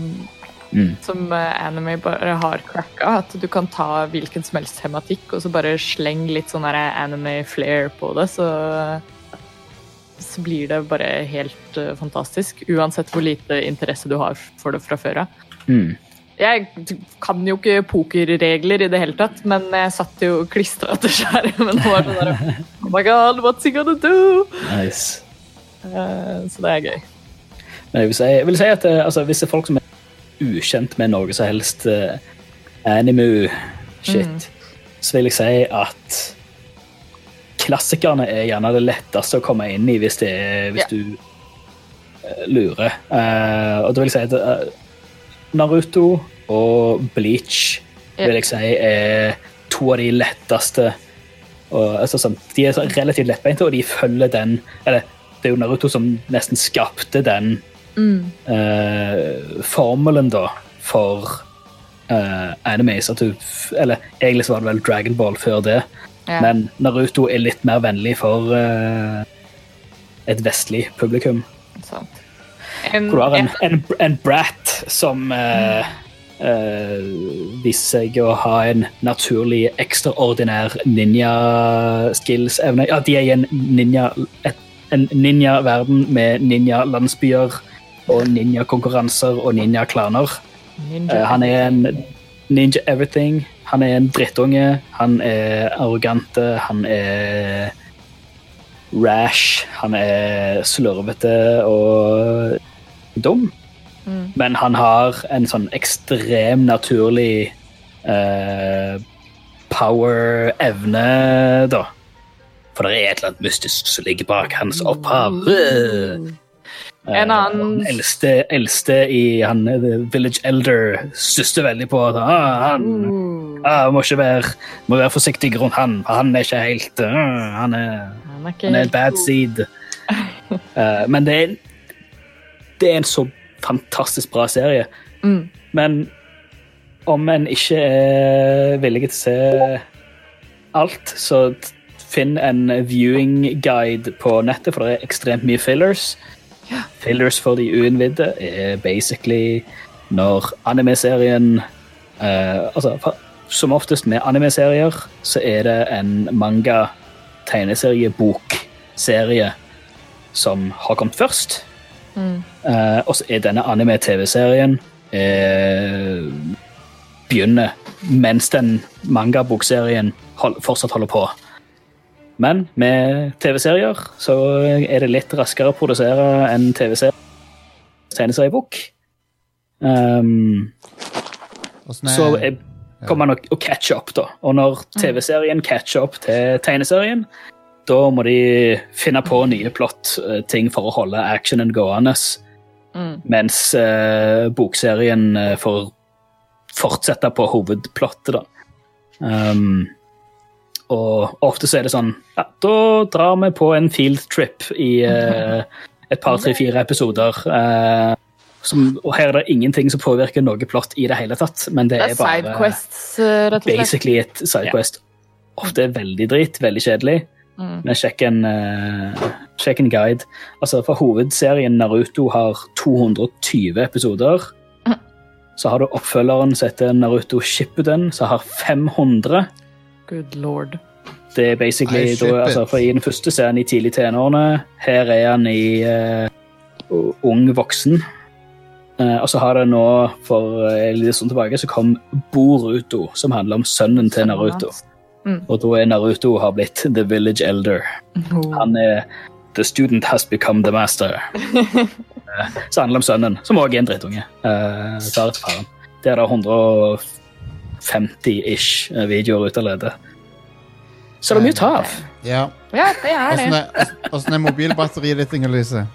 Mm. som eh, anime bare har cracka. At du kan ta hvilken som helst tematikk og så bare sleng litt sånn anime flair på det, så så blir det bare helt eh, fantastisk. Uansett hvor lite interesse du har for det fra før av. Mm. Jeg kan jo ikke pokerregler i det hele tatt, men jeg satt jo klistra til skjermen og var sånn der Oh my god, what's he gonna do? Nice. Eh, så det er gøy. Men jeg vil si, jeg vil si at eh, altså, hvis det er folk som er ukjent med noe som helst uh, anime-shit, så vil jeg si at klassikerne er gjerne det letteste å komme inn i hvis, det er, hvis Ja. du eh, lurer. Uh, og da vil jeg si at uh, Naruto og Bleach Ja. vil jeg si er to av de letteste og, altså, sånn, De er relativt lettbeinte, og de følger den Eller det er jo Naruto som nesten skapte den Mm. uh, formelen da for anime. animes. Du, eller egentlig så var det vel Dragon Ball før det, Ja. men Naruto er litt mer vennlig for uh, et vestlig publikum. Sant. En, Hvor du har en, en, en brat som uh, uh, viser seg å ha en naturlig, ekstraordinær ninja-skills-evne. Ja, de er i en ninja et, en ninja-verden med ninja-landsbyer og ninja-konkurranser og ninja-klaner. ninja. Han er en ninja everything. Han er en drittunge. Han er arrogante. Han er rash. Han er slurvete og dum. Mm. Men han har en sånn ekstrem naturlig eh, power-evne, da. For det er et eller annet mystisk som ligger bak hans opphav. Eh, En annen- Han eldste, eldste i han eh, The Village Elder stusser veldig på at ah, han ah, må ikke være, må være forsiktig rundt han, for han er ikke helt uh, Han er Han er ikke han er en bad seed. uh, men det er, det er en så fantastisk bra serie. Mm. Men om en ikke er villig til å se alt, så finn en viewing guide på nettet, for det er ekstremt mye fillers. Fillers for de uinnvidde er basically når anime-serien eh, Altså, som oftest med anime-serier, så er det en manga-tegneserie-bokserie som har kommet først. Mm. Eh, og så er denne anime-TV-serien eh, begynner mens den manga-bokserien hold, fortsatt holder på. Men med TV-serier så er det litt raskere å produsere enn TV-serier. Tegneseriebok. Um, er- så er, kommer man å, catche opp, da. Og når TV-serien catcher opp til tegneserien, da må de finne på nye plott-ting for å holde actionen gående. Mm. Mens uh, bokserien eh, får fortsette på hovedplottet, da. Um, og ofte så er det sånn Ja, da drar vi på en field trip i eh, et par, tre, fire episoder. eh, som, og her er det ingenting som påvirker noe plott i det hele tatt, men det Det er er bare sidequests, rett og slett. basically et sidequest. Ofte er veldig drit, veldig kjedelig. Mm. Men sjekk en, uh, sjekk en guide. Altså, for hovedserien Naruto har 220 episoder. Mm. Så har du oppfølgeren som heter Naruto Shippuden, som har 500. Good lord. Det er basically, da, altså, for I den første så er han i tidlig tenårene. Her er han i uh, ung voksen. Uh, og så har det nå, for en litt sånn tilbake, så kom Boruto, som handler om sønnen til Naruto. Mm. Og da er Naruto har blitt The Village Elder. Oh. Han er The student has become the master. uh, så handler det om sønnen, som òg er en drittunge. Uh. Det er da 150-ish videoer ute allerede. Så det er mye å ta av. Ja. Ja, det er det. er, åssen er mobilbatteriet ditt, Inger-Lise?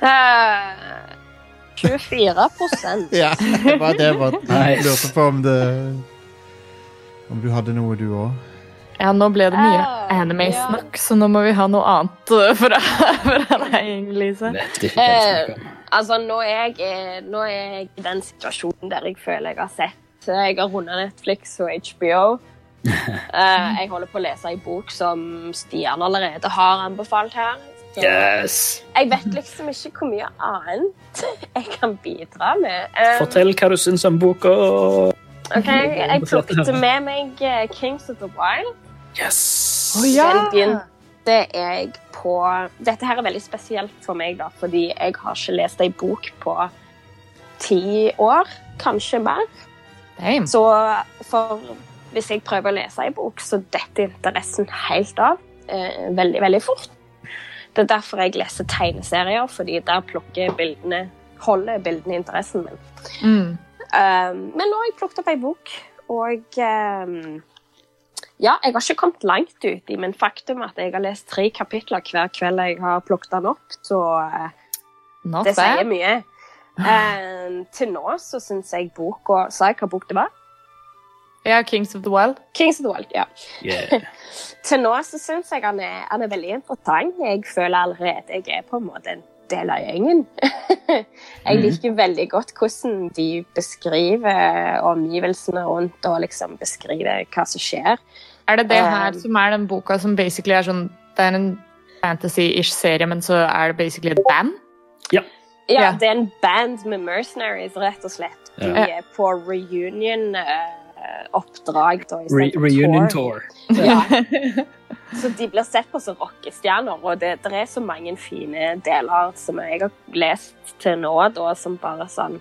Uh, 24 Ja, det var det jeg bare Nice. lurte på om det Om du hadde noe, du òg. Ja, nå ble det mye uh, anime-snakk, så nå må vi ha noe annet for fra, fra deg, Lise. Jeg om. Altså, nå er, jeg, eh, nå er jeg i den situasjonen der jeg føler jeg har sett Jeg har runda Netflix og HBO. Eh, jeg holder på å lese en bok som Stian allerede har anbefalt her. Så Yes. Jeg vet liksom ikke hvor mye annet jeg kan bidra med. Um, Fortell hva du syns om boka. ok, Jeg plukket med meg eh, Kings of the Wild. Yes. Oh, ja. Den begynte jeg på Dette her er veldig spesielt for meg, da, fordi jeg har ikke lest ei bok på ti år, kanskje mer. Damn. Så for hvis jeg prøver å lese ei bok, så detter interessen helt av eh, veldig, veldig fort. Det er derfor jeg leser tegneserier, fordi der plukker bildene holder bildene interessen min. Mm. Um, men nå har jeg plukket opp ei bok, og um, ja, jeg har ikke kommet langt ut i, min faktum at jeg har lest tre kapitler hver kveld jeg har plukket den opp, så uh, det det sier mye. Um, til nå så syns jeg boka Sa jeg hva bok det var? Ja, Kings of the Wild. Kings of the Wild, ja. Yeah. Til nå så syns jeg han er, han er veldig interessant. Jeg føler allerede jeg er på en måte en del av gjengen. jeg liker veldig godt hvordan de beskriver omgivelsene rundt og liksom beskriver hva som skjer. Er det det her Um, som er den boka som basically er sånn Det er en fantasy-ish serie, men så er det basically et band? Ja, Ja. det er en band med mercenaries, rett og slett. De er på reunion-oppdrag. da, Re reunion tour. tour. Ja. Så de blir sett på som rockestjerner, og det, det er så mange fine deler som jeg har lest til nå, da, som bare sånn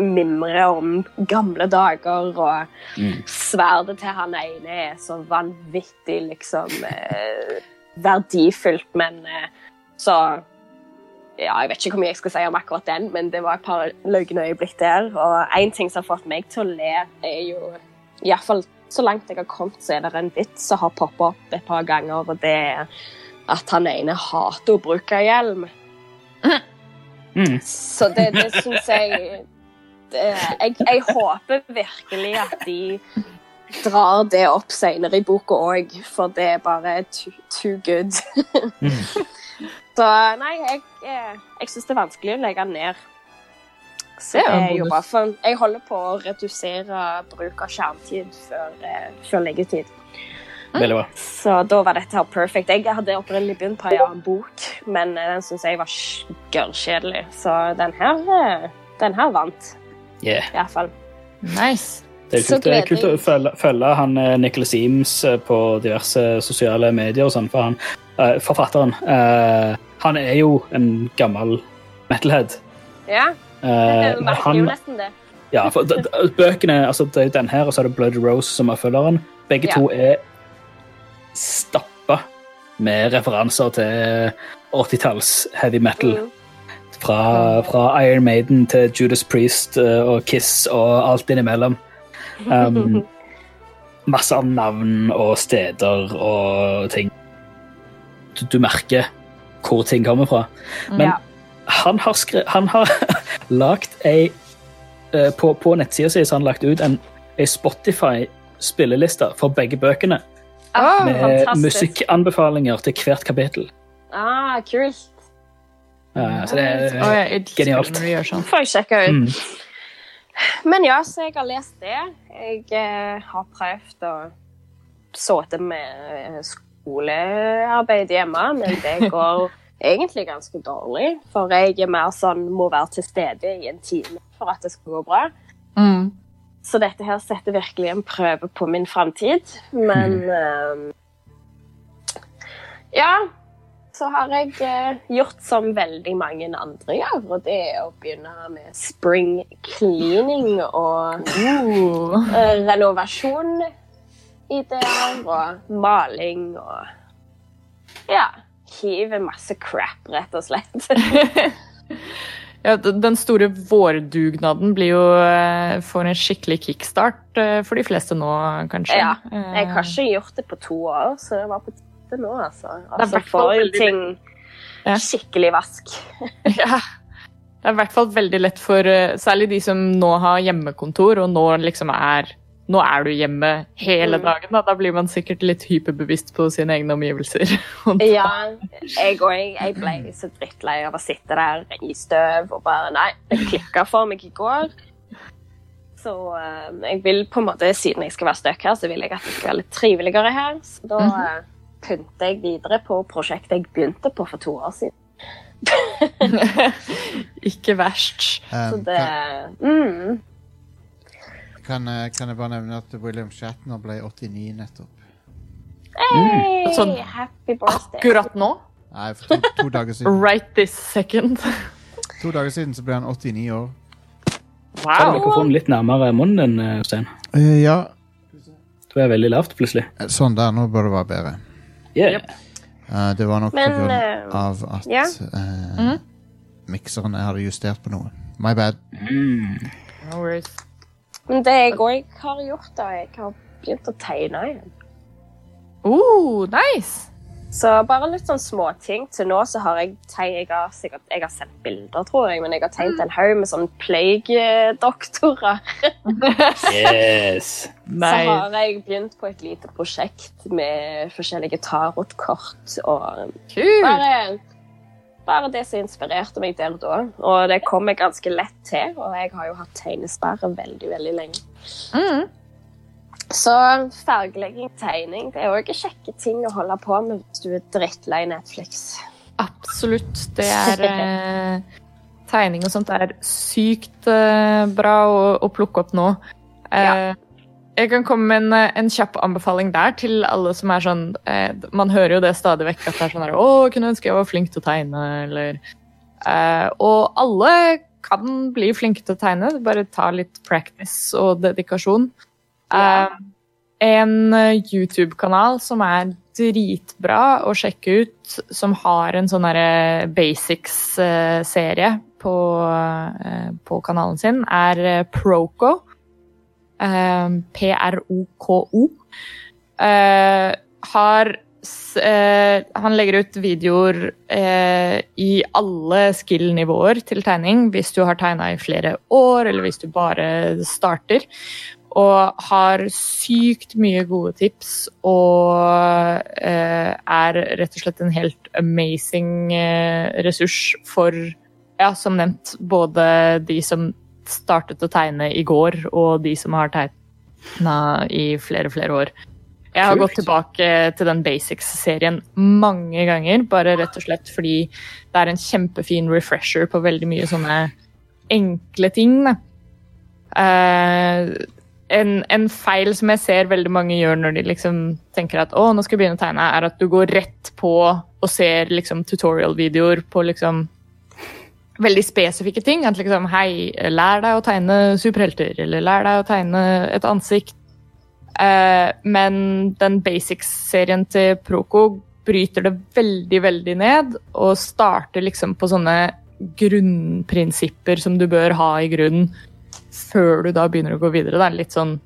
mimrer om gamle dager, og Mm. sverdet til han ene er så vanvittig liksom eh, verdifullt, men eh, så ja, Jeg vet ikke hvor mye jeg skal si om akkurat den, men det var et par løgne øyeblikk der. Og én ting som har fått meg til å le, er jo Iallfall så langt jeg har kommet, så er det en vits som har poppa opp et par ganger, og det er at han ene hater å bruke hjelm. Mm. Så det, det syns jeg det, jeg, jeg håper virkelig at de drar det opp senere i boka òg, for det er bare too, too good. Så nei, jeg, jeg, jeg syns det er vanskelig å legge ned. Så Det er jo bra. for, jeg holder på å redusere bruk av skjermtid før, eh, før leggetid. Veldig bra. Så da var dette her perfect. Jeg hadde opprinnelig begynt på en annen bok, men eh, den syns jeg var gørrkjedelig. Så den her, eh, den her vant, Yeah. iallfall. Nice. Det er kult, det er kult å følge, følge han eh, Nicholas Eames eh, på diverse sosiale medier og sånn, for han, eh, forfatteren, Uh, han er jo en gammel metalhead. Ja, Uh, men merker jo nesten det. ja, for bøkene, altså det er den her, og så er det Blood Rose som er følgeren. Begge Ja. to er stappa med referanser til 80-talls heavy metal. Mm. Fra, fra Iron Maiden til Judas Priest og Kiss og alt innimellom. Um, masse av navn og steder og ting. Du, merker hvor ting kommer fra. Men Ja. han har, skre han har lagt ei eh, På, på nettsida si har han lagt ut en, ei Spotify-spilleliste for begge bøkene. Ah, Med fantastisk. musikkanbefalinger til hvert kapittel. Ah, kult. Ja, så det er oh, ja, Genialt. sånn. får jeg sjekke ut. Mm. Men ja, så jeg har lest det. Jeg eh, har prøvd å sitte med eh, skolearbeid hjemme, men det går egentlig ganske dårlig. For jeg er mer sånn må være til stede i en time for at det skal gå bra. Mm. Så dette her setter virkelig en prøve på min framtid. Men eh, Ja. Så har jeg uh, gjort som veldig mange andre gjør, og det er å begynne med spring cleaning og Uh. eh, renovasjon ideer og maling og Ja. Hive masse crap, rett og slett. Ja, den store vårdugnaden blir jo eh, får en skikkelig kickstart eh, for de fleste nå, kanskje. Ja, Eh, Jeg har ikke gjort det på to år, så det var på tide nå, altså. Altså får jo ting skikkelig vask. Ja. Det er i hvert fall veldig lett for eh, særlig de som nå har hjemmekontor, og nå liksom er Nå er du hjemme hele Mm. dagen. Da, da blir man sikkert litt hyperbevisst på sine egne omgivelser. Ja, jeg òg. jeg, ble så drittlei av å sitte der i støv og bare Nei, det klikka for meg i går. Så eh, jeg vil på en måte, siden jeg skal være stuck her, så vil jeg at det skal være litt triveligere her. Så da uh, pynter jeg videre på prosjektet jeg begynte på for to år siden. Ikke verst. Um, Så det mm, kan, kan jeg bare nevne at William Shatner ble 89 nettopp? Hey, Sånn happy birthday. Akkurat nå, Nei, for to, to dager siden. right this second. To dager siden så ble han 89 år. Ta få mikrofonen litt nærmere munnen din, eh, Stein. Uh, ja, Du er veldig lavt plutselig. sånn der. Nå bør det være bedre. Yeah. Uh, det var nok Men, på grunn eh, av at ja. eh, Mhm. mikseren jeg hadde justert på noe. My bad. Mm. No worries. Men det jeg òg har gjort, da, jeg har begynt å tegne igjen. Oh, nice! Så bare litt sånn småting. Til nå så har jeg tegnet jeg har, sikkert, jeg har sett bilder, tror jeg, men jeg har tegnet en haug med sånn plague-doktorer. Yes. Så har jeg begynt på et lite prosjekt med forskjellige tarotkort og Kult. bare, bare det som inspirerte meg der og da. Og det kom jeg ganske lett til, og jeg har jo hatt tegnesperre veldig, veldig lenge. Mm. Så fargelegging, tegning, det er òg kjekke ting å holde på med hvis du er drittlei Netflix. Absolutt. Det er eh, tegning og sånt er sykt eh, bra å, å plukke opp nå. Eh, Jeg kan komme med en, eh, en kjapp anbefaling der til alle som er sånn eh, Man hører jo det stadig vekk at det er sånn her, 'Å, kunne ønske jeg var flink til å tegne', eller eh, Og alle kan bli flinke til å tegne, det bare tar litt practice og dedikasjon. Ja. Eh, en eh, YouTube-kanal som er dritbra å sjekke ut, som har en sånn derre basics-serie på, eh, på kanalen sin, er eh, Proco. Eh, P-r-o-k-o. Eh, har eh, Han legger ut videoer eh, i alle skill-nivåer til tegning, hvis du har tegna i flere år, eller hvis du bare starter. Og har sykt mye gode tips og eh, er rett og slett en helt amazing eh, ressurs for, ja, som nevnt, både de som startet å tegne i går, og de som har tegna i flere, flere år. Jeg har Kult. gått tilbake til den Basics-serien mange ganger, bare rett og slett fordi det er en kjempefin refresher på veldig mye sånne enkle ting. Eh, en, en feil som jeg ser veldig mange gjør når de liksom tenker at å, nå skal jeg begynne å tegne, er at du går rett på og ser liksom tutorial-videoer på liksom veldig spesifikke ting. At liksom hei, lær deg å tegne superhelter, eller lær deg å tegne et ansikt. Eh, men den basics-serien til Proko bryter det veldig, veldig ned, og starter liksom på sånne grunnprinsipper som du bør ha i grunnen før du da begynner å gå videre. Det er litt sånn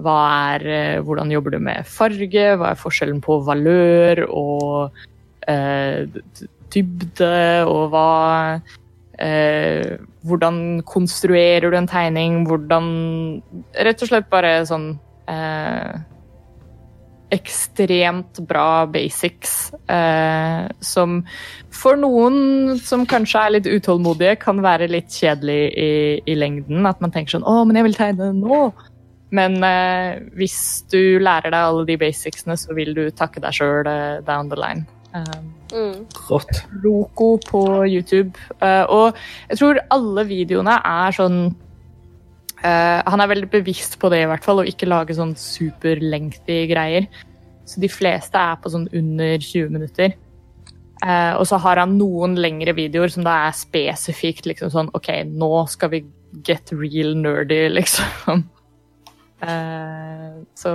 hva er, eh, Hvordan jobber du med farge? Hva er forskjellen på valør og eh, dybde? Og hva eh, Hvordan konstruerer du en tegning? Hvordan Rett og slett bare sånn eh, Ekstremt bra basics eh, som for noen som kanskje er litt utålmodige, kan være litt kjedelig i, i lengden. At man tenker sånn 'Å, men jeg vil tegne nå'. Men eh, hvis du lærer deg alle de basicsene, så vil du takke deg sjøl eh, down the line. Um, Mm. Rått. Roko på YouTube. Uh, og jeg tror alle videoene er sånn uh, Han er veldig bevisst på det, i hvert fall, å ikke lage sånn superlengthy greier. Så de fleste er på sånn under 20 minutter. Uh, og så har han noen lengre videoer som da er spesifikt liksom sånn OK, nå skal vi get real nerdy, liksom. Eh, så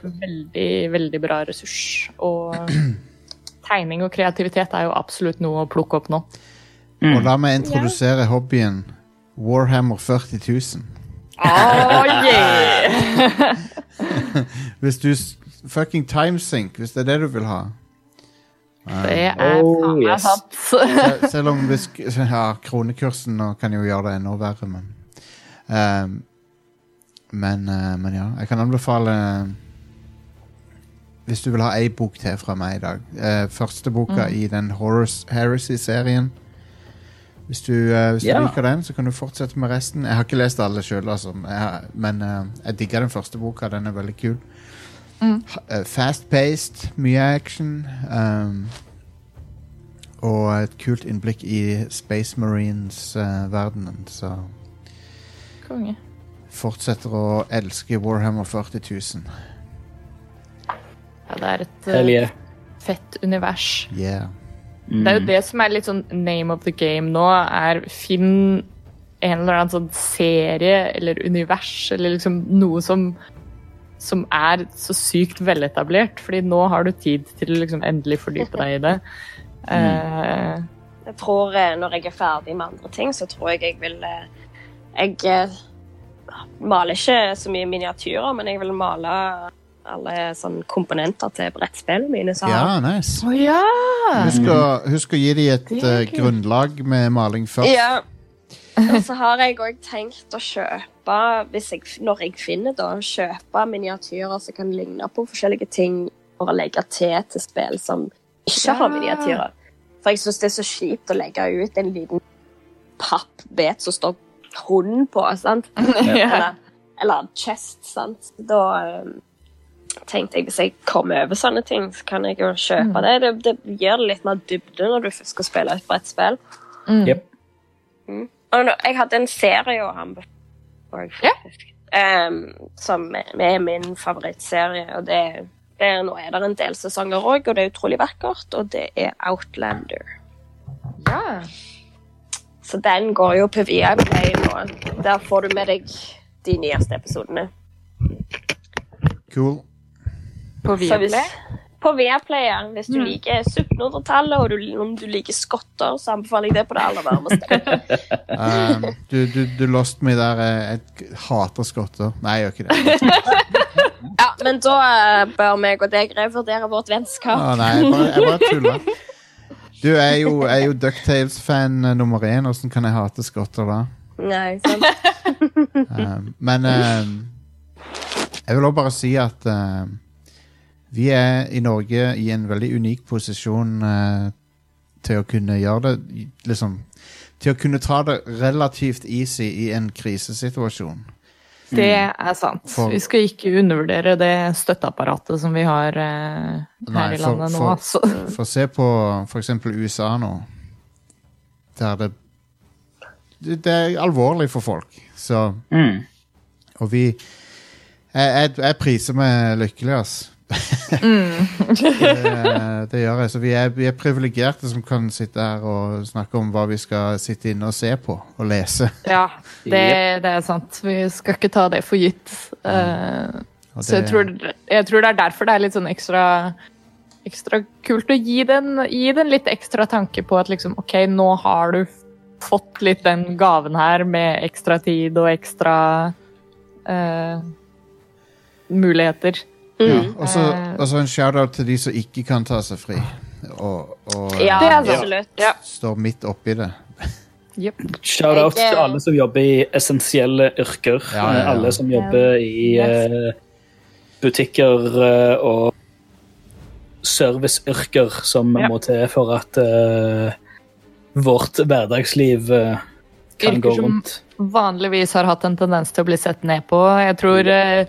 veldig, veldig bra ressurs. Og tegning og kreativitet er jo absolutt noe å plukke opp nå. Og la meg introdusere hobbyen Warhammer 40 000. Oh, yeah! Hvis du Fucking timesync, hvis det er det du vil ha. Det er Oh, yes. sant. Sel- Selv om hvis, ja, kronekursen kan jo gjøre det enda verre, men um, men, uh, men ja, jeg kan anbefale Hvis du vil ha ei bok til fra meg i dag. Eh, første boka i den Horus Heresy-serien. Hvis du, eh, hvis du yeah. liker den, så kan du fortsette med resten. Jeg har ikke lest alle sjøl, altså, men eh, jeg digger den første boka. Den er veldig kul. Mm. eh, Fast-paced, mye action. Um, og et kult innblikk i Space Marines-verdenen. så Konge. fortsetter å elske Warhammer 40 000. Ja, det er et eh, yeah. fett univers. Yeah. Det er jo det som er litt sånn name of the game nå, er finn en eller annen sånn serie eller univers eller liksom noe som som er så sykt veletablert, fordi nå har du tid til å liksom endelig fordype deg i det. Eh, Jeg tror eh, når jeg er ferdig med andre ting, så tror jeg jeg vil eh, Jeg eh, maler ikke så mye miniatyrer, men jeg vil male alle sånne komponenter til brettspillene mine. Så ja, nice. Oh, ja! Husk å, husk å gi dem et Det kult. grunnlag med maling først. Ja. Og så har jeg òg tenkt å kjøpe, hvis jeg, når jeg finner da, kjøpe miniatyrer som kan ligne på forskjellige ting, for å legge til til spill som ikke har miniatyrer. For jeg syns det er så kjipt å legge ut en liten pappbit som står hund på, sant? ja. Eller, eller chest, sant? Da eh, tenkte jeg hvis jeg kommer over sånne ting, så kan jeg jo kjøpe det. det. Det gir det litt mer dybde når du først skal spille et brettspill. Mm. Jep. Og nå, jeg hadde en serie å anbefale, Ja. faktisk. Ehm, som er min favorittserie. Og det, det er, nå er det en del sesonger òg, og det er utrolig vakkert. Og det er Outlander. Ja. Så den går jo på Viaplay nå. Der får du med deg de nyeste episodene. Cool. På Viaplay. på Viaplay, ja. Hvis du Mm. liker 1700-tallet, og du, om du liker skotter, så anbefaler jeg det på det aller varmeste. Um, du, du, du lost me der. eh, Jeg hater skotter. Nei, jeg gjør ikke det. ja, men da eh, bør meg og deg revurdere vårt vennskap. Ah, nei, jeg bare, jeg bare tuller. Du er jo, er jo Ducktales-fan eh, nummer én. Åssen kan jeg hate skotter da? Nei, sant? Um, men um, jeg vil også bare si at um, vi er i Norge i en veldig unik posisjon uh, til å kunne gjøre det liksom, Til å kunne ta det relativt easy i en krisesituasjon. Det er sant. For- Vi skal ikke undervurdere det støtteapparatet som vi har eh, her Nei, i for- landet nå. for- altså. For se på for eksempel USA nå. Der det Det det er alvorlig for folk. Så Mm. Og vi Jeg, jeg, jeg priser meg lykkelig, ass. det, det gjør jeg. Så vi er, vi er privilegerte som kan sitte her og snakke om hva vi skal sitte inne og se på og lese. Ja, det, det er sant. Vi skal ikke ta det for gitt. Eh, det, så jeg tror, jeg tror det er derfor det er litt sånn ekstra Ekstra kult å gi den, gi den litt ekstra tanke på at liksom, OK, nå har du fått litt den gaven her med ekstra tid og ekstra uh, muligheter. Ja. Mm. Og så Eh. og så en shout-out til de som ikke kan ta seg fri, og, og Ja, Det er absolutt. Ja. står midt oppi det. Yep. Shout-out eh, til alle som jobber i essensielle yrker. Ja, ja, ja. Alle som jobber i Yes. eh, butikker eh, og serviceyrker som Ja. må til for at uh, vårt hverdagsliv eh, kan Yrker gå som- rundt. vanligvis har hatt en tendens til å bli sett ned på. Jeg tror eh,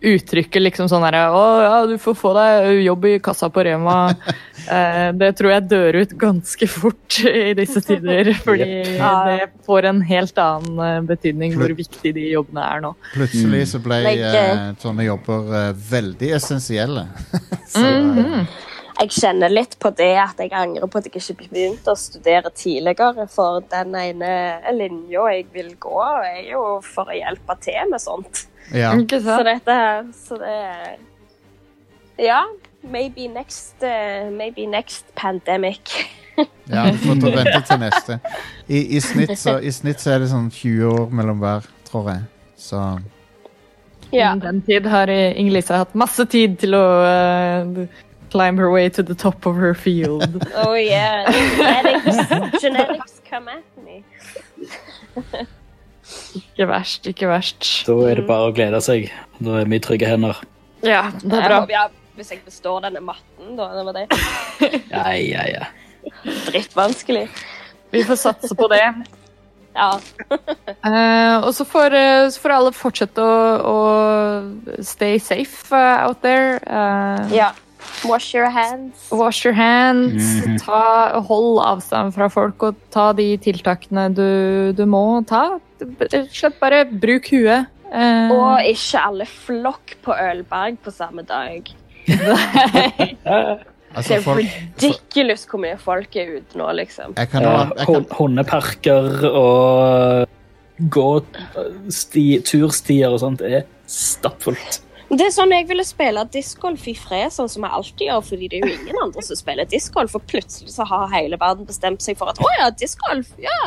uttrykket liksom sånn herre Å ja, du får få deg jobb i kassa på Rema. Eh, det tror jeg dør ut ganske fort i disse tider. Fordi Ja. det får en helt annen eh, betydning hvor viktig de jobbene er nå. Plutselig så ble Like, eh, sånne jobber eh, veldig essensielle. så, Mhm. Jeg kjenner litt på det at jeg angrer på at jeg ikke begynte å studere tidligere. For den ene linja jeg vil gå, er jo for å hjelpe til med sånt. Ja. Ikke Så dette Så det Ja. Maybe next, uh, maybe next pandemic. Ja, du får ta vente til neste. I, i, snitt, så, I snitt så er det sånn 20 år mellom hver, tror jeg. Så Ja. Innen den tid har Inger-Lise hatt masse tid til å uh, climb her way to the top of her field. Oh yeah. Genetics, genetics come at me. Ikke verst, ikke verst. Da er det bare å glede seg. Da er vi i trygge hender. Ja, det er Jeg håper, ja, hvis jeg består denne matten, da. Det var det. Ja, ja, ja. Drittvanskelig. Vi får satse på det. Ja. uh, og så får, eh, så får alle fortsette å, å stay safe uh, out there. Uh, ja. Wash your hands. Wash your hands. Mhm. ta, hold avstand fra folk og ta de tiltakene du, du må ta. Rett og slett bare bruk huet. Eh, Og ikke alle flokk på ølberg på samme dag. altså, Det er folk ridiculous hvor mye folk er ute nå, liksom. jeg kan, jeg kan, Hundeparker og gå-sti, turstier og sånt er stappfullt. Det er sånn jeg ville spille discgolf i fred, sånn som jeg alltid gjør, fordi det er jo ingen andre som spiller discgolf, og plutselig så har hele verden bestemt seg for at å ja, discgolf, ja.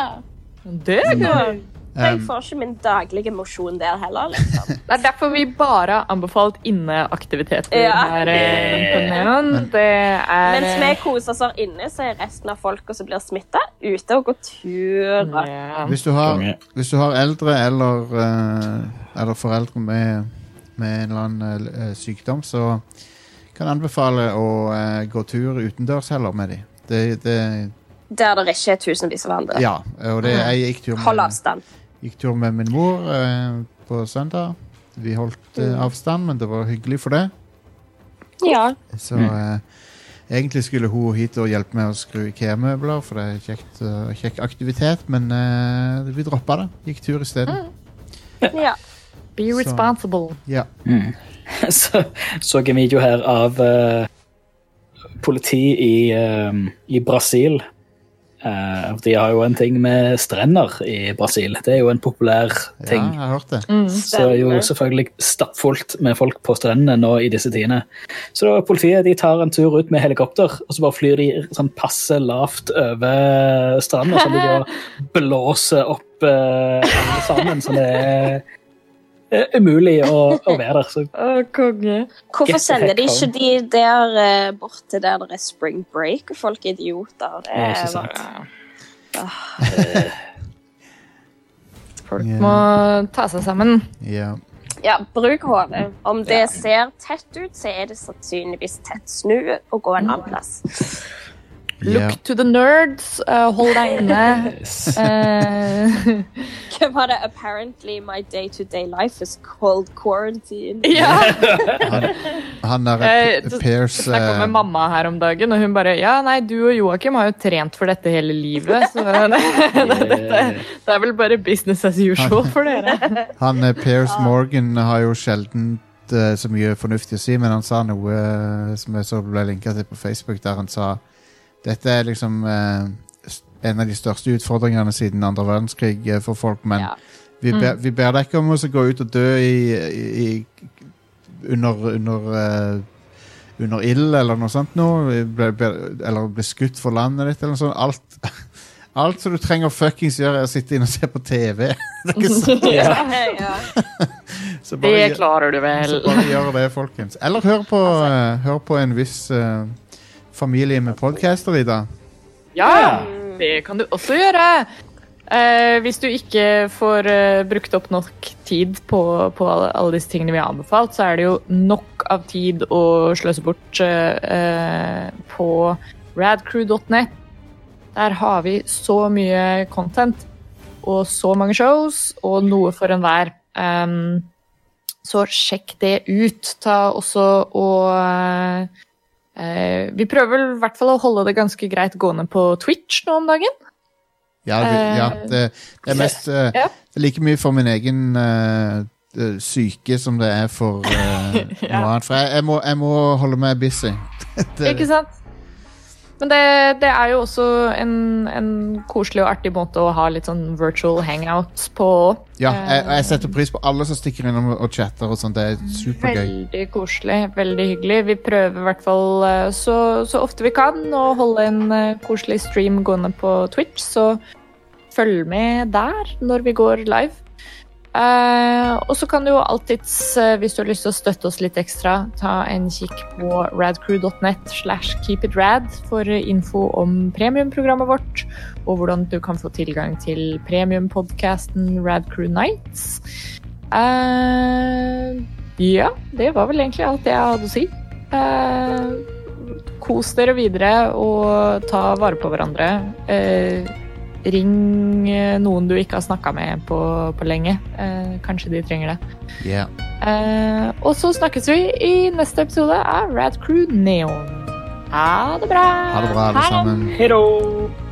det er gøy. Jeg um, får ikke min daglige mosjon der heller, liksom. Det er derfor vi bare har anbefalt inneaktiviteter Ja. her. eh. Det er Mens vi koser oss her inne, så er resten av folka som blir smitta, ute og går tur. Ja. hvis, du har, hvis du har eldre eller, eh, eller foreldre med, med en eller annen eh, sykdom, så kan jeg anbefale å eh, gå tur utendørs heller med dem. Det, det, Der det ikke er tusenvis av andre. ja, og det, jeg gikk tur Hold med, avstand. gikk tur med min mor eh, på søndag. Vi holdt eh, Mm. avstand, men det var hyggelig for det. Ja. Så Mm. eh, Egentlig skulle hun hit og hjelpe med å skru IKEA-møbler, for det er kjekt, uh, kjekk aktivitet, men uh, vi droppa det. Gikk tur isteden. Ja. Be Så- responsible. Ja. Så så jeg en video her av uh, politi i, eh, i Brasil. Uh, de har jo en ting med strender i Brasil. Det er jo en populær ting. ja, jeg har hørt det. Så er jo selvfølgelig stappfullt med folk på strendene nå i disse tidene. Så da politiet de tar en tur ut med helikopter, og så bare flyr de sånn passe lavt over stranda, så de da blåser opp uh, alle sammen, så det er eh, umulig å, å være der. Så konge. Hvorfor sender de ikke de der eh, bort til der det er spring break, og folk er idioter? Det er ja, sant. bare- Folk yeah. må ta seg sammen. Ja. Ja, bruk hodet. Om det ser tett ut, så er det sannsynligvis tett. Snu og gå en annen plass. Look yeah. to the nerds. uh, hold deg inne. Eh, Hva var det? Apparently my day-to-day life is called quarantine. ja. Han, han der Eh, det- Pierce Jeg snakka eh, med mamma her om dagen, og hun bare Ja, nei, du og Joakim har jo trent for dette hele livet, så dette, det er vel bare business as usual for dere. Han Pierce Morgan har jo sjelden eh, så mye fornuftig å si, men han sa noe eh, som jeg så ble linka til på Facebook, der han sa dette er liksom eh, en av de største utfordringene siden andre verdenskrig eh, for folk, men Ja. vi, ber, vi ber deg ikke om å så gå ut og dø i, i, i under under eh, under ild eller noe sånt nå, Vi eller bli skutt for landet ditt eller noe sånt. Alt, alt som du trenger å fuckings gjøre, er å sitte inne og se på TV. det er ikke sant. Ja. ja. Så bare Det gjør- klarer du vel. så bare gjør det, folkens. Eller hør på, eh, hør på en viss eh, familie med podcaster i dag. Ja, det kan du også gjøre. Eh, hvis du ikke får eh, brukt opp nok tid på, på alle, alle disse tingene vi har anbefalt, så er det jo nok av tid å sløse bort eh, eh, på radcrew.net. Der har vi så mye content og så mange shows og noe for enhver. Um, så sjekk det ut. Ta også og eh, Vi prøver vel i hvert fall å holde det ganske greit gående på Twitch nå om dagen. Ja, det, Eh, ja, det, det er mest eh, Ja. Det er like mye for min egen eh, eh, syke som det er for eh, Ja. noe annet. For jeg, jeg, må, jeg må holde meg busy. det, Ikke sant? Men det, det er jo også en, en koselig og artig måte å ha litt sånn virtual hangouts på. ja, jeg, jeg setter pris på alle som stikker innom og chatter og sånt. Det er supergøy. Veldig koselig, veldig hyggelig. Vi prøver i hvert fall eh, så, så ofte vi kan å holde en eh, koselig stream gående på Twitch, så følg med der når vi går live. Eh, og så kan du jo alltids, eh, hvis du har lyst til å støtte oss litt ekstra, ta en kikk på radcrew.net slash keepitrad for info om premiumprogrammet vårt, og hvordan du kan få tilgang til premiumpodcasten Radcrew Nights. Uh, ja, det var vel egentlig alt jeg hadde å si. Kos dere videre og ta vare på hverandre. Eh, ring eh, noen du ikke har snakka med på, på lenge. Eh, kanskje de trenger det. Yeah. Eh, og så snakkes vi i neste episode av Rad Crew Neon. Ha det bra! Ha det bra, alle Hei. sammen. Hei da!